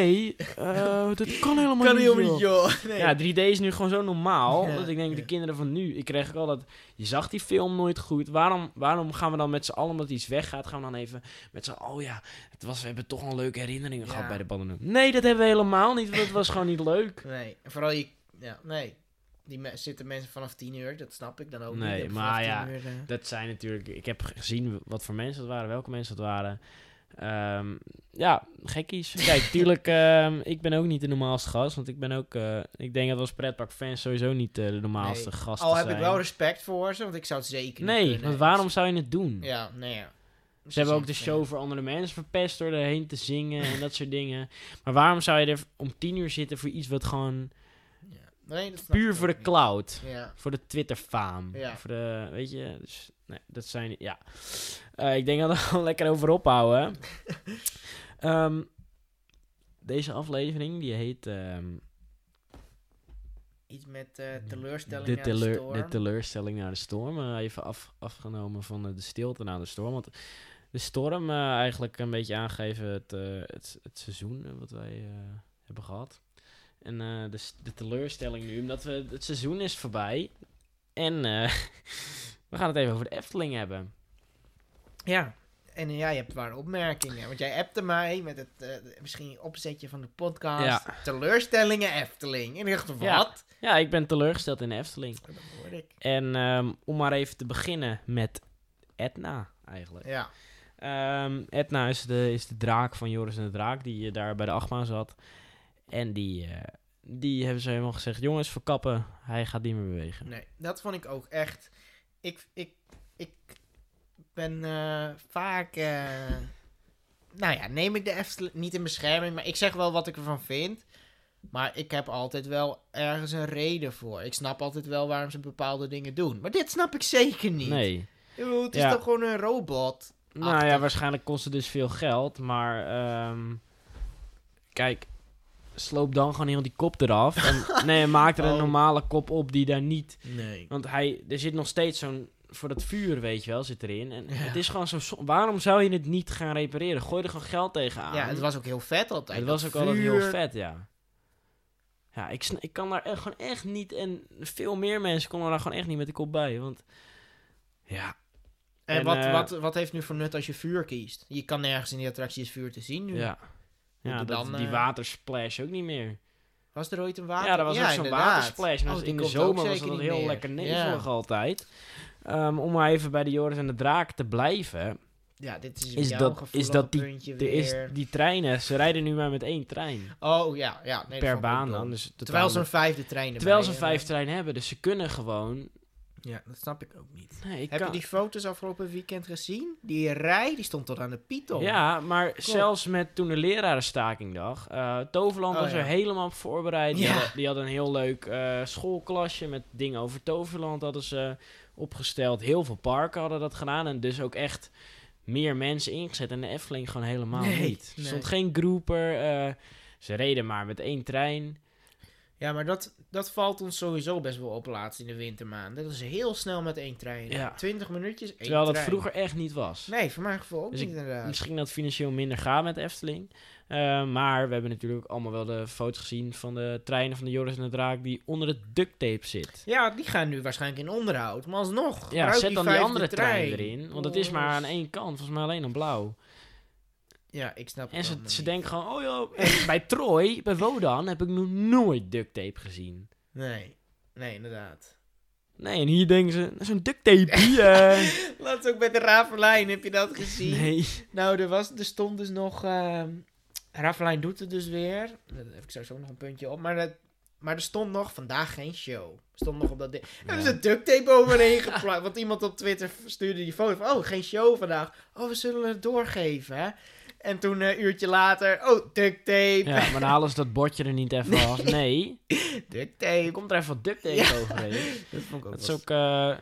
A: eh, dat kan helemaal
B: Kan
A: niet, joh.
B: niet, joh. Nee.
A: Ja, 3D is nu gewoon zo normaal.
B: Ja,
A: dat ik denk, de kinderen van nu. Ik kreeg ook al dat. Je zag die film nooit goed. Waarom, waarom gaan we dan met z'n allen, omdat iets weggaat, gaan we dan even met z'n Oh ja, het was, we hebben toch een leuke herinneringen gehad bij de Banden. Nee, dat hebben we helemaal niet. Want het was gewoon niet leuk.
B: Nee, en vooral je... Ja, nee. Die me- zitten mensen vanaf 10 uur, dat snap ik dan ook
A: Nee,
B: niet. dat
A: maar ja,
B: 10 uur, eh,
A: Dat zijn natuurlijk. Ik heb gezien wat voor mensen het waren, welke mensen het waren. Ehm, ja, gekkies. Kijk, tuurlijk, ehm, ik ben ook niet de normaalste gast. Want ik ben ook. eh, ik denk dat we als pretparkfans sowieso niet eh, de normaalste
B: Nee.
A: gasten
B: Al heb
A: zijn.
B: ik wel respect voor ze, want ik zou het zeker niet
A: Nee,
B: kunnen.
A: want waarom zou je het doen?
B: Ja, nee, ja.
A: Ze hebben ook de show voor andere mensen verpest door erheen te zingen en dat soort dingen. Maar waarom zou je er om tien uur zitten voor iets wat gewoon.
B: Nee, dat
A: puur voor de
B: niet.
A: cloud,
B: Ja.
A: voor de Twitter-faam,
B: Ja.
A: voor de, weet je, dus, nee, dat zijn, ja. Eh, ik denk dat we er gewoon lekker over ophouden. Ehm, deze aflevering, die heet ehm,
B: Iets met eh, teleurstelling
A: de,
B: naar de storm.
A: de teleurstelling naar de storm. Eh, even af, afgenomen van eh, de stilte naar de storm. Want de storm eh, eigenlijk een beetje aangegeven het, eh, het, het seizoen eh, wat wij eh, hebben gehad. En eh, de, de teleurstelling nu, omdat we, het seizoen is voorbij. En eh, we gaan het even over de Efteling hebben.
B: Ja. En eh, ja, je hebt ware opmerkingen. Want jij appte mij met het misschien opzetje van de podcast.
A: Ja.
B: Teleurstellingen Efteling. En ik dacht, wat?
A: Ja. Ja, ik ben teleurgesteld in de Efteling.
B: Dat hoorde ik.
A: En ehm, om maar even te beginnen met Etna eigenlijk.
B: Ja.
A: Ehm Etna is de, is de draak van Joris en de Draak, die daar bij de achtbaan zat. En die, eh, die hebben ze helemaal gezegd, jongens, verkappen, hij gaat niet meer bewegen.
B: Nee, dat vond ik ook echt. Ik, ik, ik ben eh, vaak. eh, nou ja, neem ik de Efteling niet in bescherming, maar ik zeg wel wat ik ervan vind. Maar ik heb altijd wel ergens een reden voor. Ik snap altijd wel waarom ze bepaalde dingen doen. Maar dit snap ik zeker niet.
A: Nee.
B: Bedoel, het is
A: Ja.
B: toch gewoon een robot?
A: Nou ja, waarschijnlijk kost het dus veel geld, maar ehm, kijk, sloop dan gewoon heel die kop eraf. En, nee, maak er een
B: Oh.
A: normale kop op die daar niet...
B: Nee.
A: Want hij, er zit nog steeds zo'n... Voor dat vuur, weet je wel, zit erin. En
B: Ja.
A: het is gewoon zo... Waarom zou je het niet gaan repareren? Gooi er gewoon geld tegenaan.
B: Ja, het was ook heel vet altijd.
A: Het was ook altijd heel
B: vuur.
A: vet, ja. Ja, ik, ik kan daar echt, gewoon echt niet... En veel meer mensen konden daar gewoon echt niet met de kop bij. Want... Ja,
B: En,
A: En,
B: wat,
A: eh,
B: wat, wat heeft nu voor nut als je vuur kiest? Je kan nergens in die attractie het vuur te zien nu.
A: ja. Ja, dat,
B: dan,
A: die
B: eh,
A: watersplash ook niet meer.
B: Was er ooit een water?
A: ja, dat was ook zo'n watersplash. Maar
B: Oh,
A: in de zomer was dat heel
B: meer.
A: lekker
B: Ja.
A: nevelig altijd. Ehm, om maar even bij de Joris en de Draak te blijven.
B: Ja, dit is,
A: Is dat- is dat die- Er is die treinen, ze rijden nu maar met één trein.
B: Oh, ja. ja nee,
A: per baan dan. Dus
B: Terwijl ze een vijfde trein erbij
A: terwijl ze een
B: hebben.
A: vijf trein hebben. Dus ze kunnen gewoon...
B: Ja, dat snap ik ook niet.
A: Nee, ik
B: Heb
A: kan-
B: je die foto's afgelopen weekend gezien? Die rij, die stond tot aan de Python.
A: Ja, maar zelfs met toen de lerarenstakingdag. eh Toverland
B: Oh,
A: was
B: ja.
A: er helemaal op voorbereid. Die, hadden, die hadden een heel leuk eh, schoolklasje met dingen over Toverland hadden ze opgesteld. Heel veel parken hadden dat gedaan. En dus ook echt meer mensen ingezet. En de Efteling gewoon helemaal
B: Nee,
A: niet. Er
B: nee.
A: stond geen groeper. eh, ze reden maar met één trein.
B: Ja, maar dat, dat valt ons sowieso best wel op laatst in de wintermaanden. Dat is heel snel met één trein.
A: Ja.
B: 20 minuutjes, één
A: Terwijl dat
B: trein.
A: vroeger echt niet was.
B: Nee, voor mijn gevoel ook
A: Dus
B: niet inderdaad.
A: Misschien dat het financieel minder gaat met Efteling. Eh, maar we hebben natuurlijk allemaal wel de foto's gezien van de treinen van de Joris en de Draak die onder de duct tape zit.
B: Ja, die gaan nu waarschijnlijk in onderhoud. Maar alsnog,
A: Ja, zet dan die andere trein erin. Want het is maar aan één kant, volgens mij alleen aan blauw.
B: Ja, ik snap
A: En
B: het
A: ze,
B: allemaal
A: ze
B: niet.
A: denken gewoon, oh ja, en bij Troy, bij Wodan, heb ik nog nooit duct tape gezien.
B: Nee, nee, inderdaad.
A: Nee, en hier denken ze, dat is een duct tape. eh.
B: Laatst ook met de Ravelijn, heb je dat gezien?
A: nee.
B: Nou, er, was, er stond dus nog... ehm Ravelijn doet het dus weer. Daar heb ik ook nog een puntje op. Maar, dat, maar er stond nog vandaag geen show. stond nog op dat ding. Er is
A: Ja.
B: een duct tape overheen geplakt. Want iemand op Twitter stuurde die foto van... Oh, geen show vandaag. Oh, we zullen het doorgeven, hè? En toen eh, een uurtje later... Oh, duct tape.
A: Ja, maar dan halen ze dat bordje er niet even af. Nee,
B: Duct tape.
A: komt er even wat duct tape
B: Ja.
A: overheen.
B: Dat vond ik ook
A: Dat is ook eh,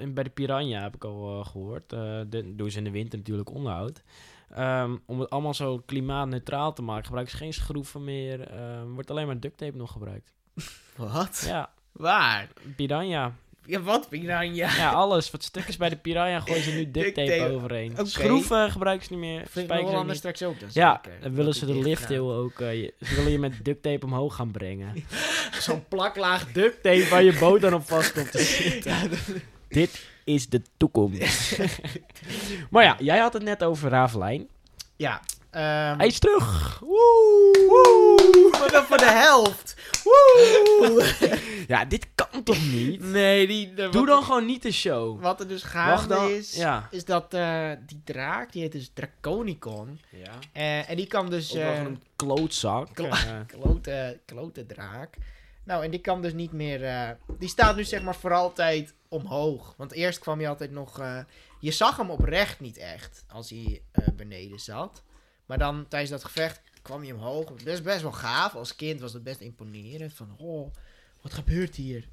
A: in- bij de Piranha, heb ik al eh, gehoord. Eh de, doen ze in de winter natuurlijk onderhoud. Ehm, om het allemaal zo klimaatneutraal te maken, gebruiken ze geen schroeven meer. Ehm, wordt alleen maar duct tape nog gebruikt.
B: Wat?
A: Ja,
B: Waar?
A: Piranha.
B: Ja, wat piranha?
A: Ja, alles. Wat stukjes bij de Piranha gooien ze nu duct tape
B: tape.
A: overheen. Schroeven gebruiken ze niet meer. Spijkers
B: wel
A: ook
B: anders
A: niet.
B: straks ook dan
A: Ja,
B: zeker.
A: dan willen
B: Dat
A: ze de
B: dicht
A: lifthill ook. eh, je- ze willen je met duct tape omhoog gaan brengen. Zo'n plaklaag duct tape waar je boot dan op vast komt te zitten. Dit is de toekomst. maar ja, jij had het net over Ravelijn.
B: Ja. Ehm,
A: Hij is terug.
B: Woe! Maar dan voor de helft. Woe!
A: Ja, dit kan toch niet?
B: nee, die... de-
A: Doe
B: wat-
A: dan gewoon niet de show.
B: Wat er dus gaande
A: dan.
B: is,
A: Ja.
B: is dat eh, die draak, die heet dus Draconicon.
A: ja.
B: Eh, en die kan dus...
A: Wel
B: eh,
A: een klootzak.
B: klo- klote, klote draak. Nou, en die kan dus niet meer... eh, die staat nu zeg maar voor altijd omhoog. Want eerst kwam hij altijd nog... eh, je zag hem oprecht niet echt, als hij eh, beneden zat. Maar dan tijdens dat gevecht kwam hij omhoog. Dat is best wel gaaf. Als kind was het best imponerend. Van, oh, wat gebeurt hier?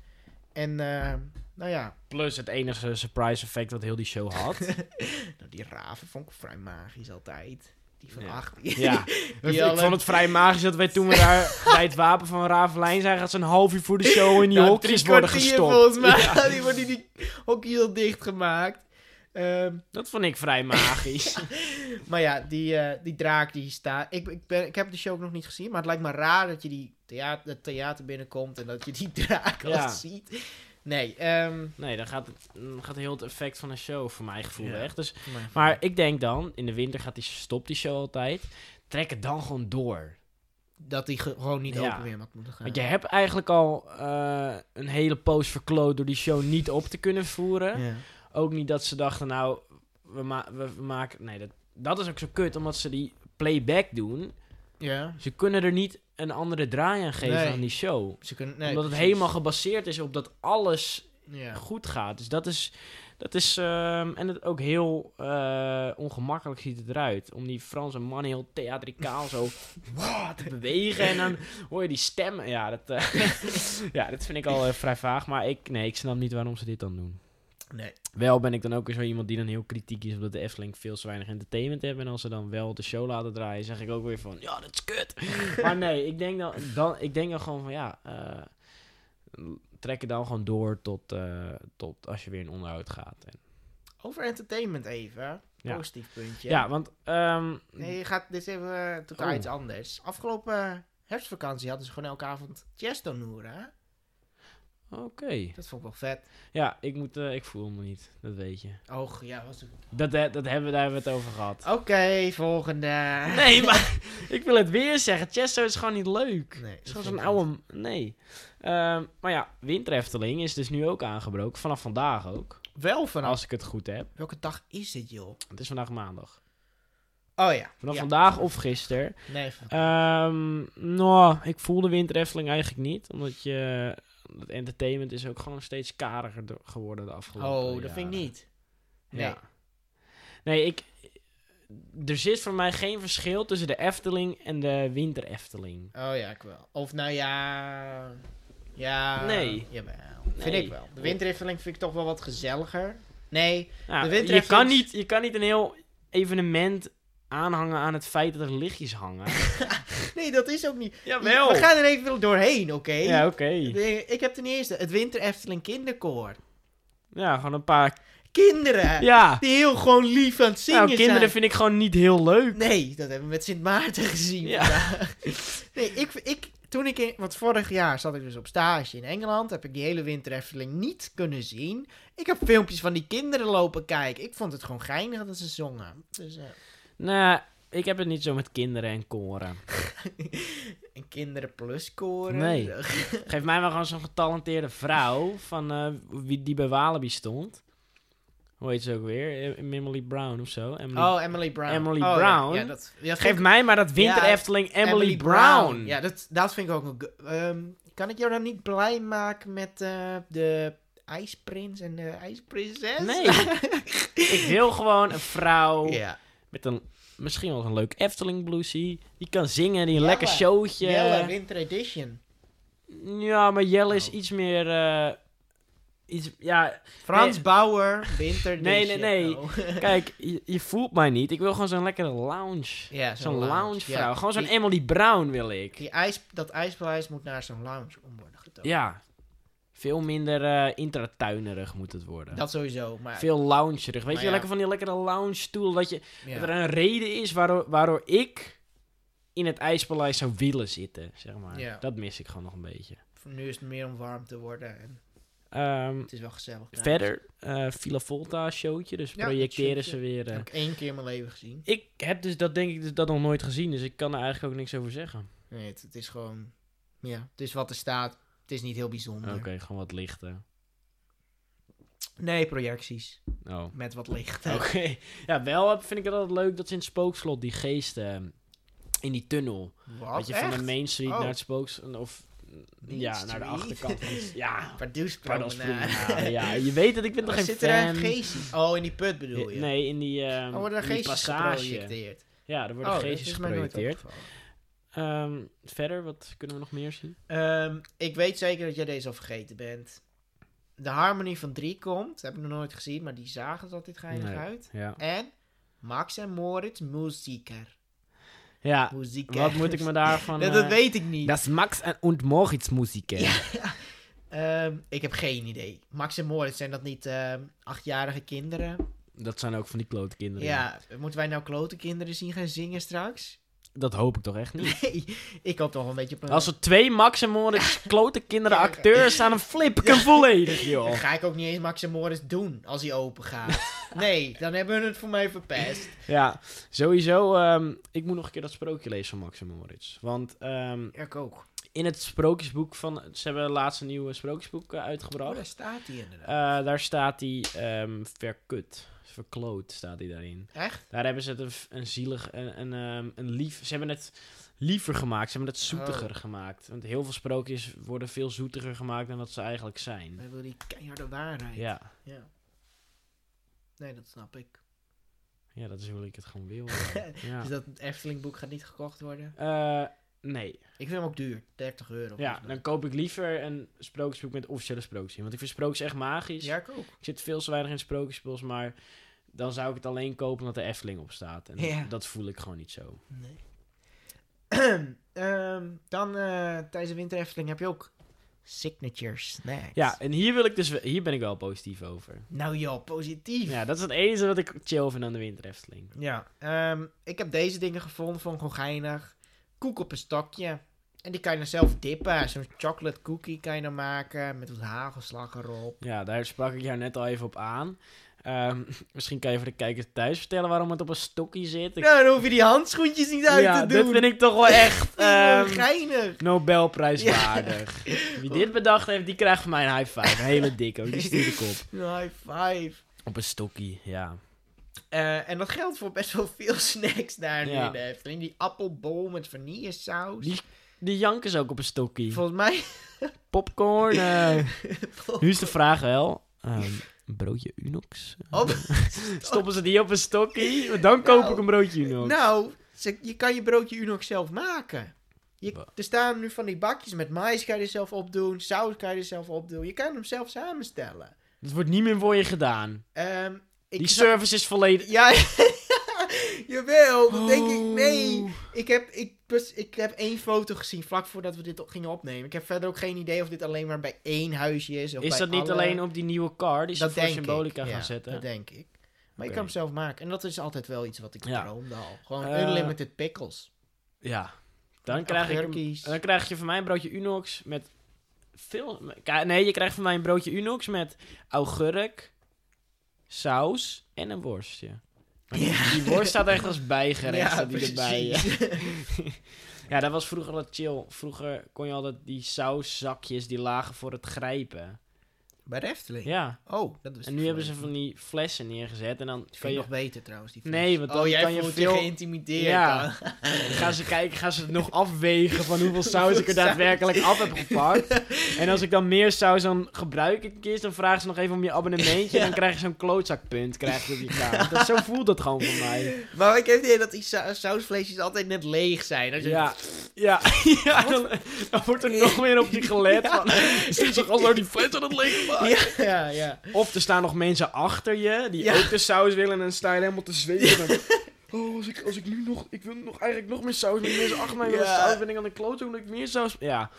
B: En, eh, nou ja,
A: plus het enige surprise effect wat heel die show had.
B: nou, die raven vond ik vrij magisch altijd. Die van
A: Ja.
B: Die
A: ik
B: alle-
A: vond het vrij magisch dat wij toen we daar bij het wapen van Ravelijn zijn, gaat ze een half uur voor de show in die
B: Nou,
A: hokjes worden gestopt.
B: Volgens mij,
A: Ja,
B: die worden die hokjes al dichtgemaakt. Ehm,
A: dat vond ik vrij magisch.
B: maar ja, die, eh, die draak die staat... Ik, ik, ben, ik heb de show ook nog niet gezien, maar het lijkt me raar dat je die theater, het theater binnenkomt en dat je die draak al ziet. Nee, ehm,
A: Nee, dan gaat, dan gaat heel het effect van een show voor mijn gevoel
B: Ja.
A: weg. Dus,
B: maar,
A: maar ik denk dan, in de winter gaat die, stopt die show altijd. Trek het dan gewoon door.
B: dat die ge- gewoon niet
A: Ja.
B: open weer mag moeten gaan.
A: Want je hebt eigenlijk al eh, een hele poos verkloot door die show niet op te kunnen voeren.
B: Ja.
A: Ook niet dat ze dachten, nou, we, ma- we, we maken... Nee, dat, dat is ook zo kut, omdat ze die playback doen.
B: ja.
A: Ze kunnen er niet een andere draai aan geven
B: Nee.
A: aan die show.
B: Ze kunnen, nee,
A: omdat het
B: precies.
A: helemaal gebaseerd is op dat alles
B: Ja.
A: goed gaat. Dus dat is... Dat is ehm, en het ook heel eh, ongemakkelijk ziet het eruit. Om die Franse man heel theatrikaal zo te bewegen. En dan hoor je die stemmen. Ja, dat, eh, ja, dat vind ik al eh, vrij vaag. Maar ik, nee, ik snap niet waarom ze dit dan doen.
B: Nee.
A: Wel ben ik dan ook weer zo iemand die dan heel kritiek is... omdat de Efteling veel te weinig entertainment hebben. En als ze dan wel de show laten draaien... zeg ik ook weer van... ja, dat is kut. maar nee, ik denk dan, dan, ik denk dan gewoon van... ja, eh, trek het dan gewoon door tot, eh, tot als je weer in onderhoud gaat. En,
B: Over entertainment even.
A: Ja.
B: Positief puntje.
A: ja, want... ehm,
B: Nee, je gaat, dit even eh, totaal
A: Oh.
B: iets anders. Afgelopen herfstvakantie hadden ze gewoon elke avond Chestonoer,
A: Oké.
B: Dat vond ik wel vet.
A: Ja, ik, moet, eh, ik voel me niet. Dat weet je.
B: Och, ja, was het.
A: Dat, dat hebben we, daar hebben we het over gehad.
B: Oké, volgende.
A: Nee, maar ik wil het weer zeggen. Chesto is gewoon niet leuk.
B: Nee,
A: Het is gewoon zo'n oude... Nee. Ehm, maar ja, Winterefteling is dus nu ook aangebroken. Vanaf vandaag ook.
B: Wel vanaf.
A: Als ik het goed heb.
B: Welke dag is dit, joh?
A: Het is vandaag maandag.
B: Oh ja.
A: Vanaf
B: ja.
A: vandaag of gisteren.
B: Nee, van-
A: Ehm nou, ik voel de Winterefteling eigenlijk niet. Omdat je... Het entertainment is ook gewoon steeds kariger geworden de afgelopen
B: oh, dat vind ik niet. Nee.
A: Ja. Nee, ik... Er zit voor mij geen verschil tussen de Efteling en de Winter Efteling.
B: Oh ja, ik wel. Of nou ja. Ja.
A: Nee.
B: Jawel. Vind ik wel. De winterefteling vind ik toch wel wat gezelliger. Nee. De
A: je,
B: Winter
A: kan
B: Efteling-
A: niet, je kan niet een heel evenement aanhangen aan het feit dat er lichtjes hangen.
B: Nee, dat is ook niet.
A: Jawel.
B: We gaan er even doorheen, oké?
A: Ja, oké.
B: Ik heb ten eerste het Winter Efteling Kinderkoor.
A: Ja, gewoon een paar...
B: Kinderen!
A: Ja.
B: Die heel gewoon lief aan het zingen
A: Nou, kinderen
B: zijn.
A: vind ik gewoon niet heel leuk.
B: Nee, dat hebben we met Sint Maarten gezien
A: Ja.
B: vandaag. Nee, ik, ik, toen ik in, want vorig jaar zat ik dus op stage in Engeland, heb ik die hele Winter Efteling niet kunnen zien. Ik heb filmpjes van die kinderen lopen kijken. Ik vond het gewoon geinig dat ze zongen. Dus, eh,
A: Nou, ik heb het niet zo met kinderen en koren.
B: en kinderen plus koren.
A: Nee. Geef mij maar gewoon zo'n getalenteerde vrouw van eh, wie die bij Walibi stond. Hoe heet ze ook weer? Eh, Emily Brown of zo. Emily...
B: Oh, Emily Brown.
A: Emily
B: Oh.
A: Brown?
B: Ja, dat, ja, dat
A: Geef
B: ik-
A: mij maar dat Winter Efteling Emily, Brown.
B: Ja, dat, dat vind ik ook go- ehm, kan ik jou dan niet blij maken met eh, de ijsprins en de ijsprinses?
A: Nee. Ik wil gewoon een vrouw
B: ja.
A: Met een misschien wel een leuk Efteling bluesie. Die kan zingen, die een
B: Jelle.
A: lekker showtje.
B: Jelle Winter Edition.
A: Ja, maar Jelle is
B: Oh.
A: iets meer... eh, iets, ja,
B: Frans
A: Nee.
B: Bauer, Winter
A: Nee,
B: Edition.
A: nee, nee.
B: Oh.
A: kijk, je, je voelt mij niet. Ik wil gewoon zo'n lekkere lounge.
B: ja,
A: Zo'n lounge vrouw.
B: Ja.
A: Gewoon zo'n
B: Die-
A: Emily Brown wil ik.
B: Die ijs, dat ijspaleis moet naar zo'n lounge om worden getoond.
A: Ja. Veel minder eh intratuinerig moet het worden.
B: Dat sowieso, maar...
A: Veel loungerig. Weet je,
B: ja.
A: lekker van die lekkere lounge stoel. Dat, je,
B: ja.
A: dat er een reden is waardoor, waardoor ik in het ijspaleis zou willen zitten, zeg maar.
B: Ja.
A: Dat mis ik gewoon nog een beetje.
B: Voor nu is het meer om warm te worden en
A: Ehm,
B: het is wel gezellig.
A: verder, eh Villa Volta showtje. Dus projecteren ze weer. eh.
B: heb ik één keer in mijn leven gezien.
A: Ik heb dus dat denk ik dus dat nog nooit gezien. Dus ik kan er eigenlijk ook niks over zeggen.
B: Nee, het, het is gewoon... Ja, het is wat er staat. Het is niet heel bijzonder.
A: Oké, gewoon wat lichten.
B: Nee, projecties.
A: Oh.
B: Met wat licht.
A: Oké. Ja, wel vind ik het altijd leuk dat ze in het spookslot die geesten ehm, in die tunnel.
B: Wat?
A: dat je van de? Main Street
B: Oh.
A: naar het spookslot of
B: Main
A: ja, naar de achterkant van het, ja,
B: Pardoespromenade.
A: Pardonspromenade. ja, je weet dat ik ben toch
B: Waar
A: geen
B: zit er
A: fan.
B: een geestje? Oh, in die put bedoel je?
A: Nee, in die, ehm
B: Oh, worden er
A: in die passage.
B: geprojecteerd?
A: Ja, er worden
B: oh,
A: geestjes
B: is
A: geprojecteerd. Ehm, verder, wat kunnen we nog meer zien?
B: Ehm, ik weet zeker dat jij deze al vergeten bent. De Harmony van 3 komt. Heb ik nog nooit gezien, maar die zagen er altijd geinig
A: Nee.
B: uit.
A: Ja.
B: En Max en Moritz Muzieker.
A: Ja,
B: Muzieker.
A: wat moet ik me daarvan...
B: dat, dat
A: eh,
B: weet ik niet.
A: Dat is Max en und Moritz muziek.
B: Ja. Ehm, ik heb geen idee. Max en Moritz, zijn dat niet achtjarige kinderen?
A: Dat zijn ook van die klote kinderen.
B: Ja, moeten wij nou klote kinderen zien gaan zingen straks?
A: Dat hoop ik toch echt niet.
B: Nee, ik hoop toch wel een beetje op een...
A: Als er twee Max en Moritz klote kinderen acteurs staan, dan flip ik hem volledig,
B: Dan
A: joh.
B: ga ik ook niet eens Max en Moritz doen als hij open gaat. nee, dan hebben we het voor mij verpest.
A: Ja, sowieso. ehm, ik moet nog een keer dat sprookje lezen van Max en Moritz. Want
B: Ja, ik ook.
A: in het sprookjesboek van... Ze hebben laatst een nieuwe sprookjesboek eh,
B: Oh,
A: uitgebracht.
B: daar staat hij inderdaad.
A: Eh, daar staat hij ehm, verkut. Verkloot staat hij daarin.
B: Echt?
A: Daar hebben ze het een, een zielig, een, een, ehm, een lief... Ze hebben het liever gemaakt. Ze hebben het zoetiger
B: Oh.
A: gemaakt. Want heel veel sprookjes worden veel zoetiger gemaakt dan dat ze eigenlijk zijn.
B: Wij willen die keiharde waarheid.
A: Ja,
B: ja. Nee, dat snap ik.
A: ja dat is hoe ik het gewoon wil. ja.
B: Dus dat het Efteling-boek gaat niet gekocht worden?
A: Eh, nee.
B: Ik vind hem ook duur. 30 euro.
A: Ja, dan koop ik liever een sprookjesboek met officiële sprookjes. in. Want ik vind sprookjes echt magisch.
B: Ja, ik ook.
A: Ik zit veel te weinig in sprookjesbos, maar dan zou ik het alleen kopen omdat de Efteling op staat. En
B: Ja.
A: dat voel ik gewoon niet zo.
B: Nee. Ehm, dan eh, tijdens de Winter Efteling heb je ook signature snacks.
A: Ja, en hier, wil ik dus, hier ben ik wel positief over.
B: Nou joh, positief.
A: Ja, dat is het enige wat ik chill vind aan de Winter Efteling.
B: Ja, ehm, ik heb deze dingen gevonden, vond ik gewoon geinig. Koek op een stokje. En die kan je dan zelf dippen. Zo'n chocolate cookie kan je dan maken met wat hagelslag erop.
A: Ja, daar sprak ik jou net al even op aan. Ehm, misschien kan je voor de kijkers thuis vertellen waarom het op een stokje zit. Ik-
B: Nou, dan hoef je die handschoentjes niet uit
A: ja,
B: te doen.
A: dit vind ik toch wel echt
B: ehm, geinig.
A: Nobelprijswaardig. Wie dit bedacht heeft, die krijgt van mij een high five. Een hele dikke, die stuur ik op.
B: High five.
A: Op een stokje, ja.
B: Eh, en dat geldt voor best wel veel snacks daar nu
A: Ja.
B: in de Efteling. Die appelbol met vanillesaus.
A: Die- Die jank is ook op een stokje.
B: Volgens mij...
A: Popcorn. eh. Nu is de vraag wel. ehm, een broodje Unox?
B: Op-
A: Stoppen ze die op een stokje? Dan koop
B: Nou,
A: ik een broodje Unox.
B: Nou, ze- je kan je broodje Unox zelf maken. Je, er staan nu van die bakjes met mais kan je er zelf opdoen. Saus kan je er zelf opdoen. Je kan hem zelf samenstellen.
A: Dat wordt niet meer voor je gedaan.
B: Ehm, ik
A: Die service is volledig...
B: Ja, Jawel, dat denk ik. Nee.
A: Oh.
B: Ik heb, ik, ik heb één foto gezien vlak voordat we dit gingen opnemen. Ik heb verder ook geen idee of dit alleen maar bij één huisje is. Of
A: Is
B: bij
A: dat niet
B: alle-
A: alleen op die nieuwe car die ze
B: dat
A: voor Symbolica
B: ik.
A: gaan
B: ja,
A: zetten?
B: Dat denk ik. Maar ik kan hem zelf maken. En dat is altijd wel iets wat ik
A: Ja.
B: droomde al. Gewoon
A: Eh,
B: unlimited pickles.
A: Ja. Dan krijg, ik, dan krijg je van mij een broodje Unox met veel... Nee, je krijgt van mij een broodje Unox met augurk, saus en een worstje. Die,
B: Ja.
A: die worst staat echt als bijgerecht, staat die erbij. Ja, dat was vroeger wat chill. Vroeger kon je altijd die sauszakjes die lagen voor het grijpen.
B: Bij de Efteling?
A: Ja.
B: Oh, dat is
A: En nu hebben ze van die flessen neergezet en dan
B: Dat
A: kan je...
B: nog beter trouwens. Die
A: Nee,
B: fles.
A: want
B: oh,
A: dan
B: jij
A: kan je veel-
B: je geïntimideerd.
A: Ja. gaan ze kijken, gaan ze het nog afwegen van hoeveel saus ik er daadwerkelijk af heb gepakt. En als ik dan meer saus dan gebruik ik een keer, dan vragen ze nog even om je abonnementje. En dan krijg je zo'n klootzakpunt krijg je op je kaart. Dat, zo voelt het gewoon voor mij.
B: Maar ik heb het idee dat die sa- sausvleesjes altijd net leeg zijn. Als je-
A: Ja, ja, ja dan, dan wordt er nog meer op je gelet. Van, is dit toch als nou die fles aan het leeg?
B: Ja, ja, ja.
A: Of er staan nog mensen achter je die
B: Ja.
A: ook de saus willen en dan sta je helemaal te zweten. Dan, Oh, als ik, als ik nu nog... Ik wil nog eigenlijk nog meer saus. Die mensen achter mij willen saus. Ben ik aan de kloot, omdat ik meer saus... Ja,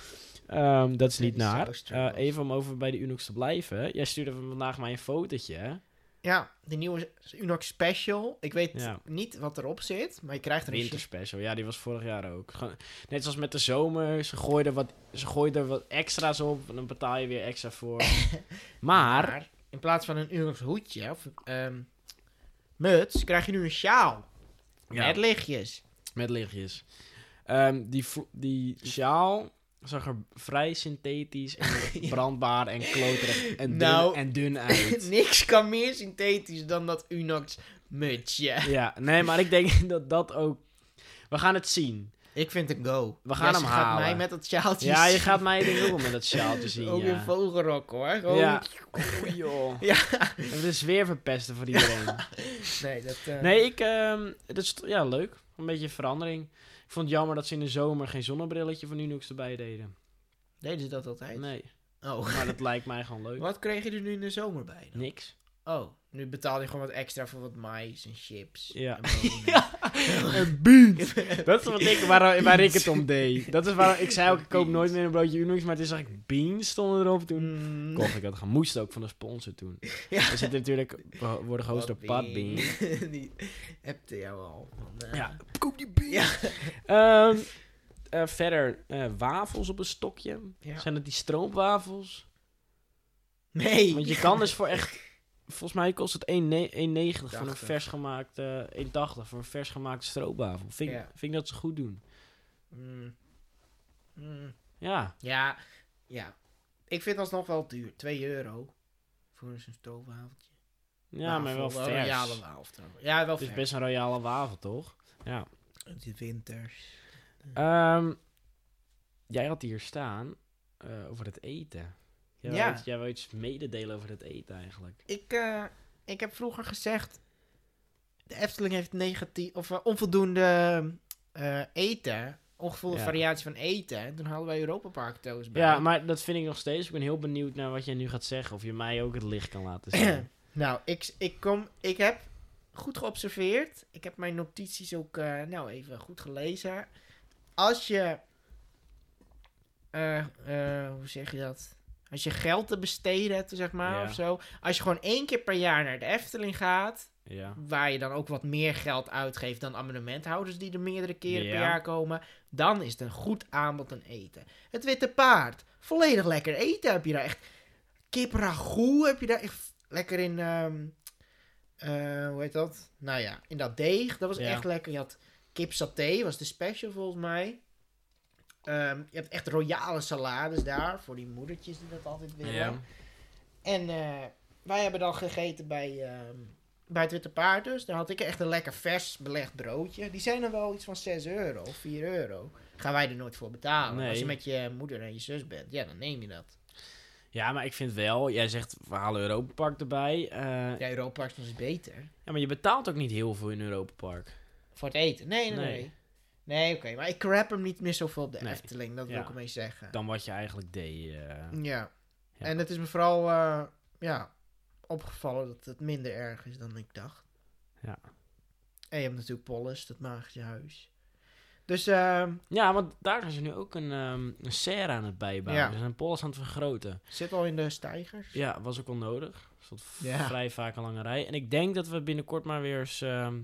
A: Ehm, dat is niet naar. Eh, even om over bij de Unox te blijven. Jij stuurde vandaag mij een fotootje.
B: Ja, de nieuwe Unox Special. Ik weet
A: Ja.
B: niet wat erop zit, maar je krijgt er een
A: Winter special. Ja, die was vorig jaar ook. Net zoals met de zomer. Ze gooiden, wat, ze gooiden er wat extra's op. En dan betaal je weer extra voor. maar...
B: Maar in plaats van een Unox hoedje of ehm, muts, krijg je nu een sjaal.
A: Ja.
B: Met lichtjes.
A: Met lichtjes. Ehm, die, die sjaal zag er vrij synthetisch en brandbaar en kloterig en dun,
B: Nou.
A: en dun uit.
B: Niks kan meer synthetisch dan dat Unox mutsje.
A: ja, nee, maar ik denk dat dat ook... We gaan het zien.
B: Ik vind het een go.
A: We gaan hem
B: gaat
A: halen.
B: mij met dat sjaaltje
A: Ja, je gaat mij ook met dat sjaaltje zien,
B: Ook
A: ja.
B: in vogelrok hoor. Gewoon...
A: Ja. Oei, joh.
B: Ja.
A: Het is weer verpesten voor iedereen.
B: Nee, dat... eh,
A: Nee, ik... ehm dat is ja, leuk. Een beetje verandering. Ik vond het jammer dat ze in de zomer geen zonnebrilletje van Unox erbij deden.
B: Deden ze dat altijd?
A: Nee,
B: Oh.
A: maar dat lijkt mij gewoon leuk.
B: Wat kreeg je er nu in de zomer bij dan?
A: Niks.
B: Oh, nu betaal je gewoon wat extra voor wat mais en chips.
A: Ja.
B: En bonen.
A: Een beat. Dat is wat ik, waar, waar ik het om deed. Dat is waarom ik zei ook, ik koop nooit meer een broodje Unox, maar het is eigenlijk beans stonden erop toen.
B: Mm.
A: Kocht ik dat. Moest ook van de sponsor toen.
B: Ja.
A: We zitten natuurlijk, we worden gehost door Padbean.
B: Die hebte jou al. Van, eh,
A: Ja, koop die beans.
B: Ja.
A: Ehm, eh, verder, eh, wafels op een stokje.
B: Ja.
A: Zijn het die stroopwafels?
B: Nee.
A: Want je kan dus voor echt, volgens mij kost het 1,90 voor een
B: 80.
A: vers gemaakte, 1,80 voor een vers gemaakte stroopwafel. Vind, ik-
B: Ja.
A: vind ik dat ze goed doen.
B: Mm. Mm.
A: Ja,
B: Ja, ja. Ik vind dat nog wel duur. 2 euro. Voor zo'n stroopwafeltje.
A: ja maar wel vers.
B: royale wafel. Ja, wel
A: Het is
B: vers.
A: best een royale wafel, toch? Ja.
B: Het is winters.
A: Ehm, jij had hier staan eh, over het eten. Jij,
B: Ja.
A: iets, jij wil iets mededelen over het eten eigenlijk.
B: Ik, eh, ik heb vroeger gezegd... De Efteling heeft negatief... Of eh, onvoldoende eh, eten. Ongevoelde
A: Ja.
B: variatie van eten. En toen hadden wij Europa Park toast bij.
A: Ja, maar dat vind ik nog steeds. Ik ben heel benieuwd naar wat jij nu gaat zeggen. Of je mij ook het licht kan laten zien.
B: Nou, ik, ik, kom, ik heb goed geobserveerd. Ik heb mijn notities ook nou even goed gelezen. Als je. eh, hoe zeg je dat? Als je geld te besteden hebt, zeg maar,
A: Ja.
B: of zo. Als je gewoon één keer per jaar naar de Efteling gaat.
A: ja.
B: Waar je dan ook wat meer geld uitgeeft dan abonnementhouders die er meerdere keren per
A: Ja.
B: jaar komen. Dan is het een goed aanbod aan eten. Het Witte Paard. Volledig lekker eten heb je daar echt. Kip ragout heb je daar echt lekker in. ehm, eh, hoe heet dat? Nou ja, in dat deeg. Dat was echt lekker. Je had kip saté, was de special volgens mij. Ehm, je hebt echt royale salades daar. Voor die moedertjes die dat altijd willen. En eh, wij hebben dan gegeten bij, ehm, bij het Witte Paard dus. Daar had ik echt een lekker vers belegd broodje. Die zijn dan wel iets van 6 euro of 4 euro. Gaan wij er nooit voor betalen.
A: Nee.
B: Als je met je moeder en je zus bent, ja, dan neem je dat.
A: ja, maar ik vind wel... Jij zegt, we halen Europa Park erbij. eh,
B: Ja, Europa Park is beter.
A: ja, maar je betaalt ook niet heel veel in Europa Park.
B: Voor het eten. Nee, nee,
A: Nee.
B: nee. Nee, oké. Maar ik crap hem niet meer zoveel op de
A: Nee.
B: Efteling. Dat wil ik ermee zeggen.
A: Dan wat je eigenlijk deed. eh.
B: Ja.
A: Ja.
B: En het is me vooral eh, ja, opgevallen dat het minder erg is dan ik dacht.
A: Ja.
B: En je hebt natuurlijk Polis, dat magische huis. Dus ehm
A: Ja, want daar zijn ze nu ook een, ehm een serre aan het bijbouwen.
B: Ja.
A: Ze zijn Polis aan het vergroten.
B: zit al in de stijgers.
A: Ja, was ook wel nodig. Er stond
B: Ja.
A: vrij vaak een lange rij. En ik denk dat we binnenkort maar weer eens ehm,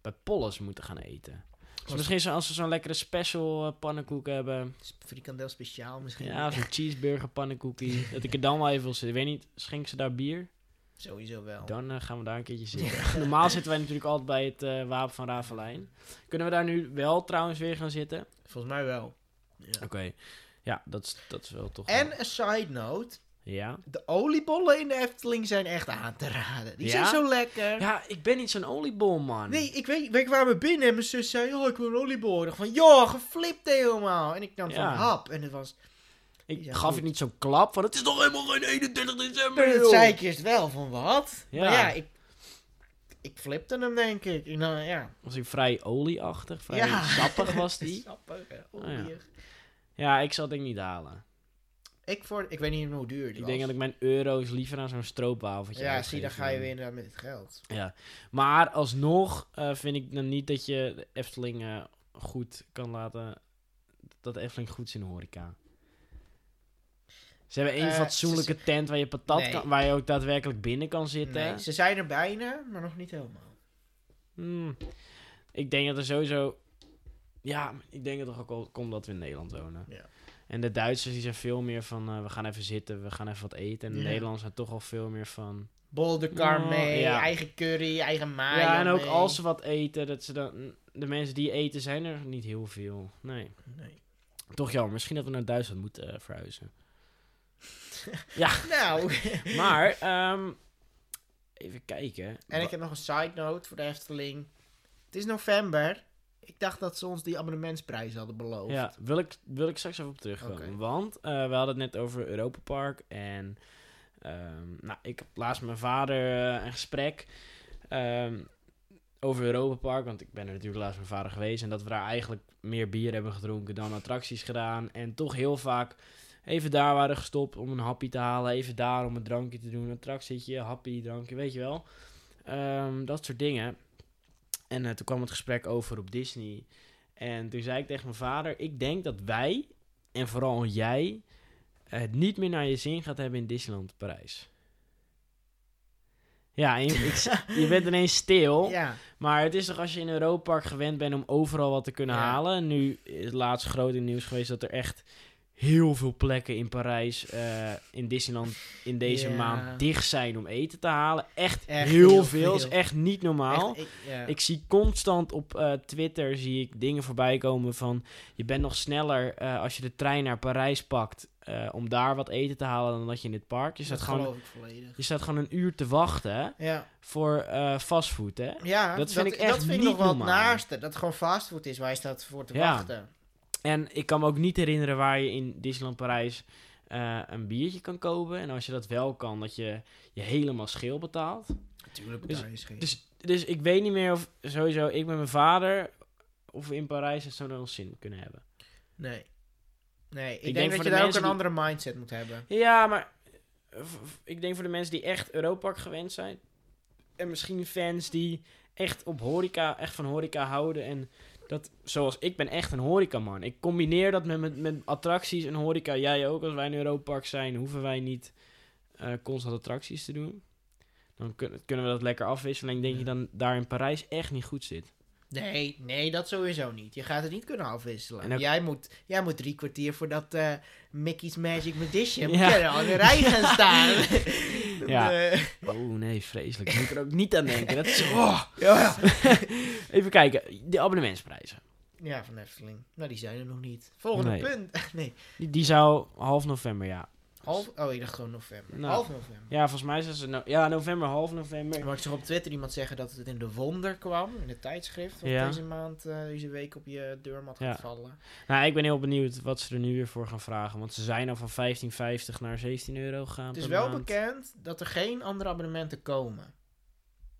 A: bij Polis moeten gaan eten. Dus misschien zo, als we zo'n lekkere special eh, pannenkoek hebben.
B: Frikandel speciaal misschien.
A: Ja, zo'n cheeseburger pannenkoekie. dat ik er dan wel even wil zitten. Ik weet niet, schenken ze daar bier?
B: Sowieso wel.
A: Dan eh, gaan we daar een keertje zitten. Normaal zitten wij natuurlijk altijd bij het eh, Wapen van Ravelijn. Kunnen we daar nu wel trouwens weer gaan zitten?
B: Volgens mij wel. Ja.
A: Oké. Ja, dat is, dat is wel toch...
B: En een side note.
A: Ja?
B: De oliebollen in de Efteling zijn echt aan te raden. Die
A: Ja?
B: zijn zo lekker.
A: Ja, ik ben niet zo'n oliebol, man.
B: Nee, ik weet, waar we binnen en mijn zus zei, oh, ik wil een oliebol. Ik dacht van, joh, geflipt helemaal. En ik nam
A: Ja.
B: van hap. En het was,
A: Ik
B: Ja,
A: gaf je niet zo'n klap van... Het is toch helemaal geen 31 december,
B: dat
A: joh.
B: zei ik eerst wel, van wat?
A: Ja.
B: Maar ja, ik, ik flipte hem denk ik. ja.
A: Was hij vrij olieachtig, vrij sappig was die.
B: Sappig,
A: Oh, ja.
B: olieig.
A: Ja, ik zal het denk niet halen.
B: Ik, voor, ik weet niet hoe duur die
A: Ik
B: was.
A: denk dat ik mijn euro's liever aan zo'n stroopwafeltje
B: Ja, zie, dan ga je weer inderdaad met het geld.
A: Ja, maar alsnog eh, vind ik dan niet dat je de Efteling eh, goed kan laten... Dat de Efteling goed is in de horeca. Ze hebben één
B: Eh,
A: fatsoenlijke tent waar je patat
B: Nee.
A: kan... Waar je ook daadwerkelijk binnen kan zitten.
B: Nee, ze zijn er bijna, maar nog niet helemaal.
A: Hmm. Ik denk dat er sowieso... Ja, ik denk dat het ook al komt dat we in Nederland wonen.
B: Ja.
A: En de Duitsers die zijn veel meer van... eh, we gaan even zitten, we gaan even wat eten. En de
B: Ja.
A: Nederlanders zijn toch al veel meer van...
B: Bolderkar
A: Oh,
B: mee,
A: ja.
B: eigen curry, eigen mayo
A: ja, en ook
B: mee.
A: als ze wat eten, dat ze dan... De mensen die eten zijn er niet heel veel. Nee.
B: Nee.
A: Toch jammer. Misschien dat we naar Duitsland moeten eh, verhuizen.
B: Nou,
A: Maar, ehm, even kijken.
B: en ik heb nog een side note voor de Efteling. Het is november. Ik dacht dat ze ons die abonnementsprijs hadden beloofd.
A: Ja, wil ik, wil ik straks even op terugkomen. Want eh, we hadden het net over Europa Park. En ehm, nou, ik heb laatst met mijn vader eh, een gesprek ehm, over Europa Park. Want ik ben er natuurlijk laatst met mijn vader geweest. En dat we daar eigenlijk meer bier hebben gedronken dan attracties gedaan. En toch heel vaak even daar waren gestopt om een happy te halen. Even daar om een drankje te doen. Een attractietje, happy, drankje, weet je wel. Ehm, dat soort dingen. En eh, toen kwam het gesprek over op Disney. En toen zei ik tegen mijn vader: Ik denk dat wij, en vooral jij, het niet meer naar je zin gaat hebben in Disneyland Parijs. Ja, en je, ik, je bent ineens stil.
B: Ja,
A: Maar het is toch als je in Europa Park gewend bent om overal wat te kunnen
B: Ja.
A: halen. Nu is het laatst groot in nieuws geweest dat er echt heel veel plekken in Parijs, eh, in Disneyland, in deze maand dicht zijn om eten te halen. Echt,
B: Echt
A: heel,
B: heel
A: veel. is echt niet normaal.
B: echt, ik,
A: zie constant op eh, Twitter zie ik dingen voorbij komen van je bent nog sneller eh, als je de trein naar Parijs pakt om daar wat eten te halen dan dat je in het park. Je
B: dat
A: staat, gewoon,
B: ik volledig.
A: je staat gewoon een uur te wachten
B: Ja,
A: voor fastfood. Hè?
B: ja
A: Dat vind ik echt
B: dat vind ik nog wel het naaste. Dat het gewoon fastfood is waar je staat voor te
A: Ja.
B: wachten.
A: En ik kan me ook niet herinneren waar je in Disneyland Parijs eh, een biertje kan kopen. En als je dat wel kan, dat je je helemaal scheel betaalt.
B: Natuurlijk
A: Dus-
B: daar is geen...
A: Dus, dus ik weet niet meer of sowieso ik met mijn vader of in Parijs het zo ons zin kunnen hebben.
B: nee. Nee, ik,
A: denk
B: dat je daar ook een
A: die-
B: andere mindset moet hebben.
A: Ja, maar ik denk voor de mensen die echt Europark gewend zijn. En misschien fans die echt op horeca, echt van horeca houden. En dat, zoals ik ben echt een horecaman. Ik combineer dat met, met, met attracties en horeca. Jij ook, als wij in Europark zijn, hoeven wij niet eh, constant attracties te doen. Dan kun- kunnen we dat lekker afwisselen. En ik denk je dan daar in Parijs echt niet goed zit.
B: Nee, nee, dat sowieso niet. Je gaat het niet kunnen afwisselen.
A: Ook-
B: jij, moet, jij moet drie kwartier voordat eh Mickey's Magic Magician
A: Ja.
B: al in de rij gaan staan.
A: Ja. Oh nee, vreselijk. Ik moet er ook niet aan denken. Dat is, oh.
B: ja, ja.
A: Even kijken, de abonnementsprijzen.
B: ja, van Efteling. Nou, die zijn er nog niet. Volgende
A: Nee.
B: punt. nee,
A: Die, die zou half november, ja.
B: Half... Oh, ik dacht gewoon november.
A: Nou.
B: Half november.
A: Ja, volgens mij is het no ja, november, half november.
B: Maar ik zag op Twitter iemand zeggen dat het in de Wonder kwam. In het tijdschrift. Wat
A: Ja.
B: deze maand, eh, deze week op je deurmat
A: Ja.
B: gaat vallen.
A: Nou, ik ben heel benieuwd wat ze er nu weer voor gaan vragen. Want ze zijn al van 15,50 naar 17 euro gegaan.
B: Het is wel
A: maand.
B: bekend dat er geen andere abonnementen komen.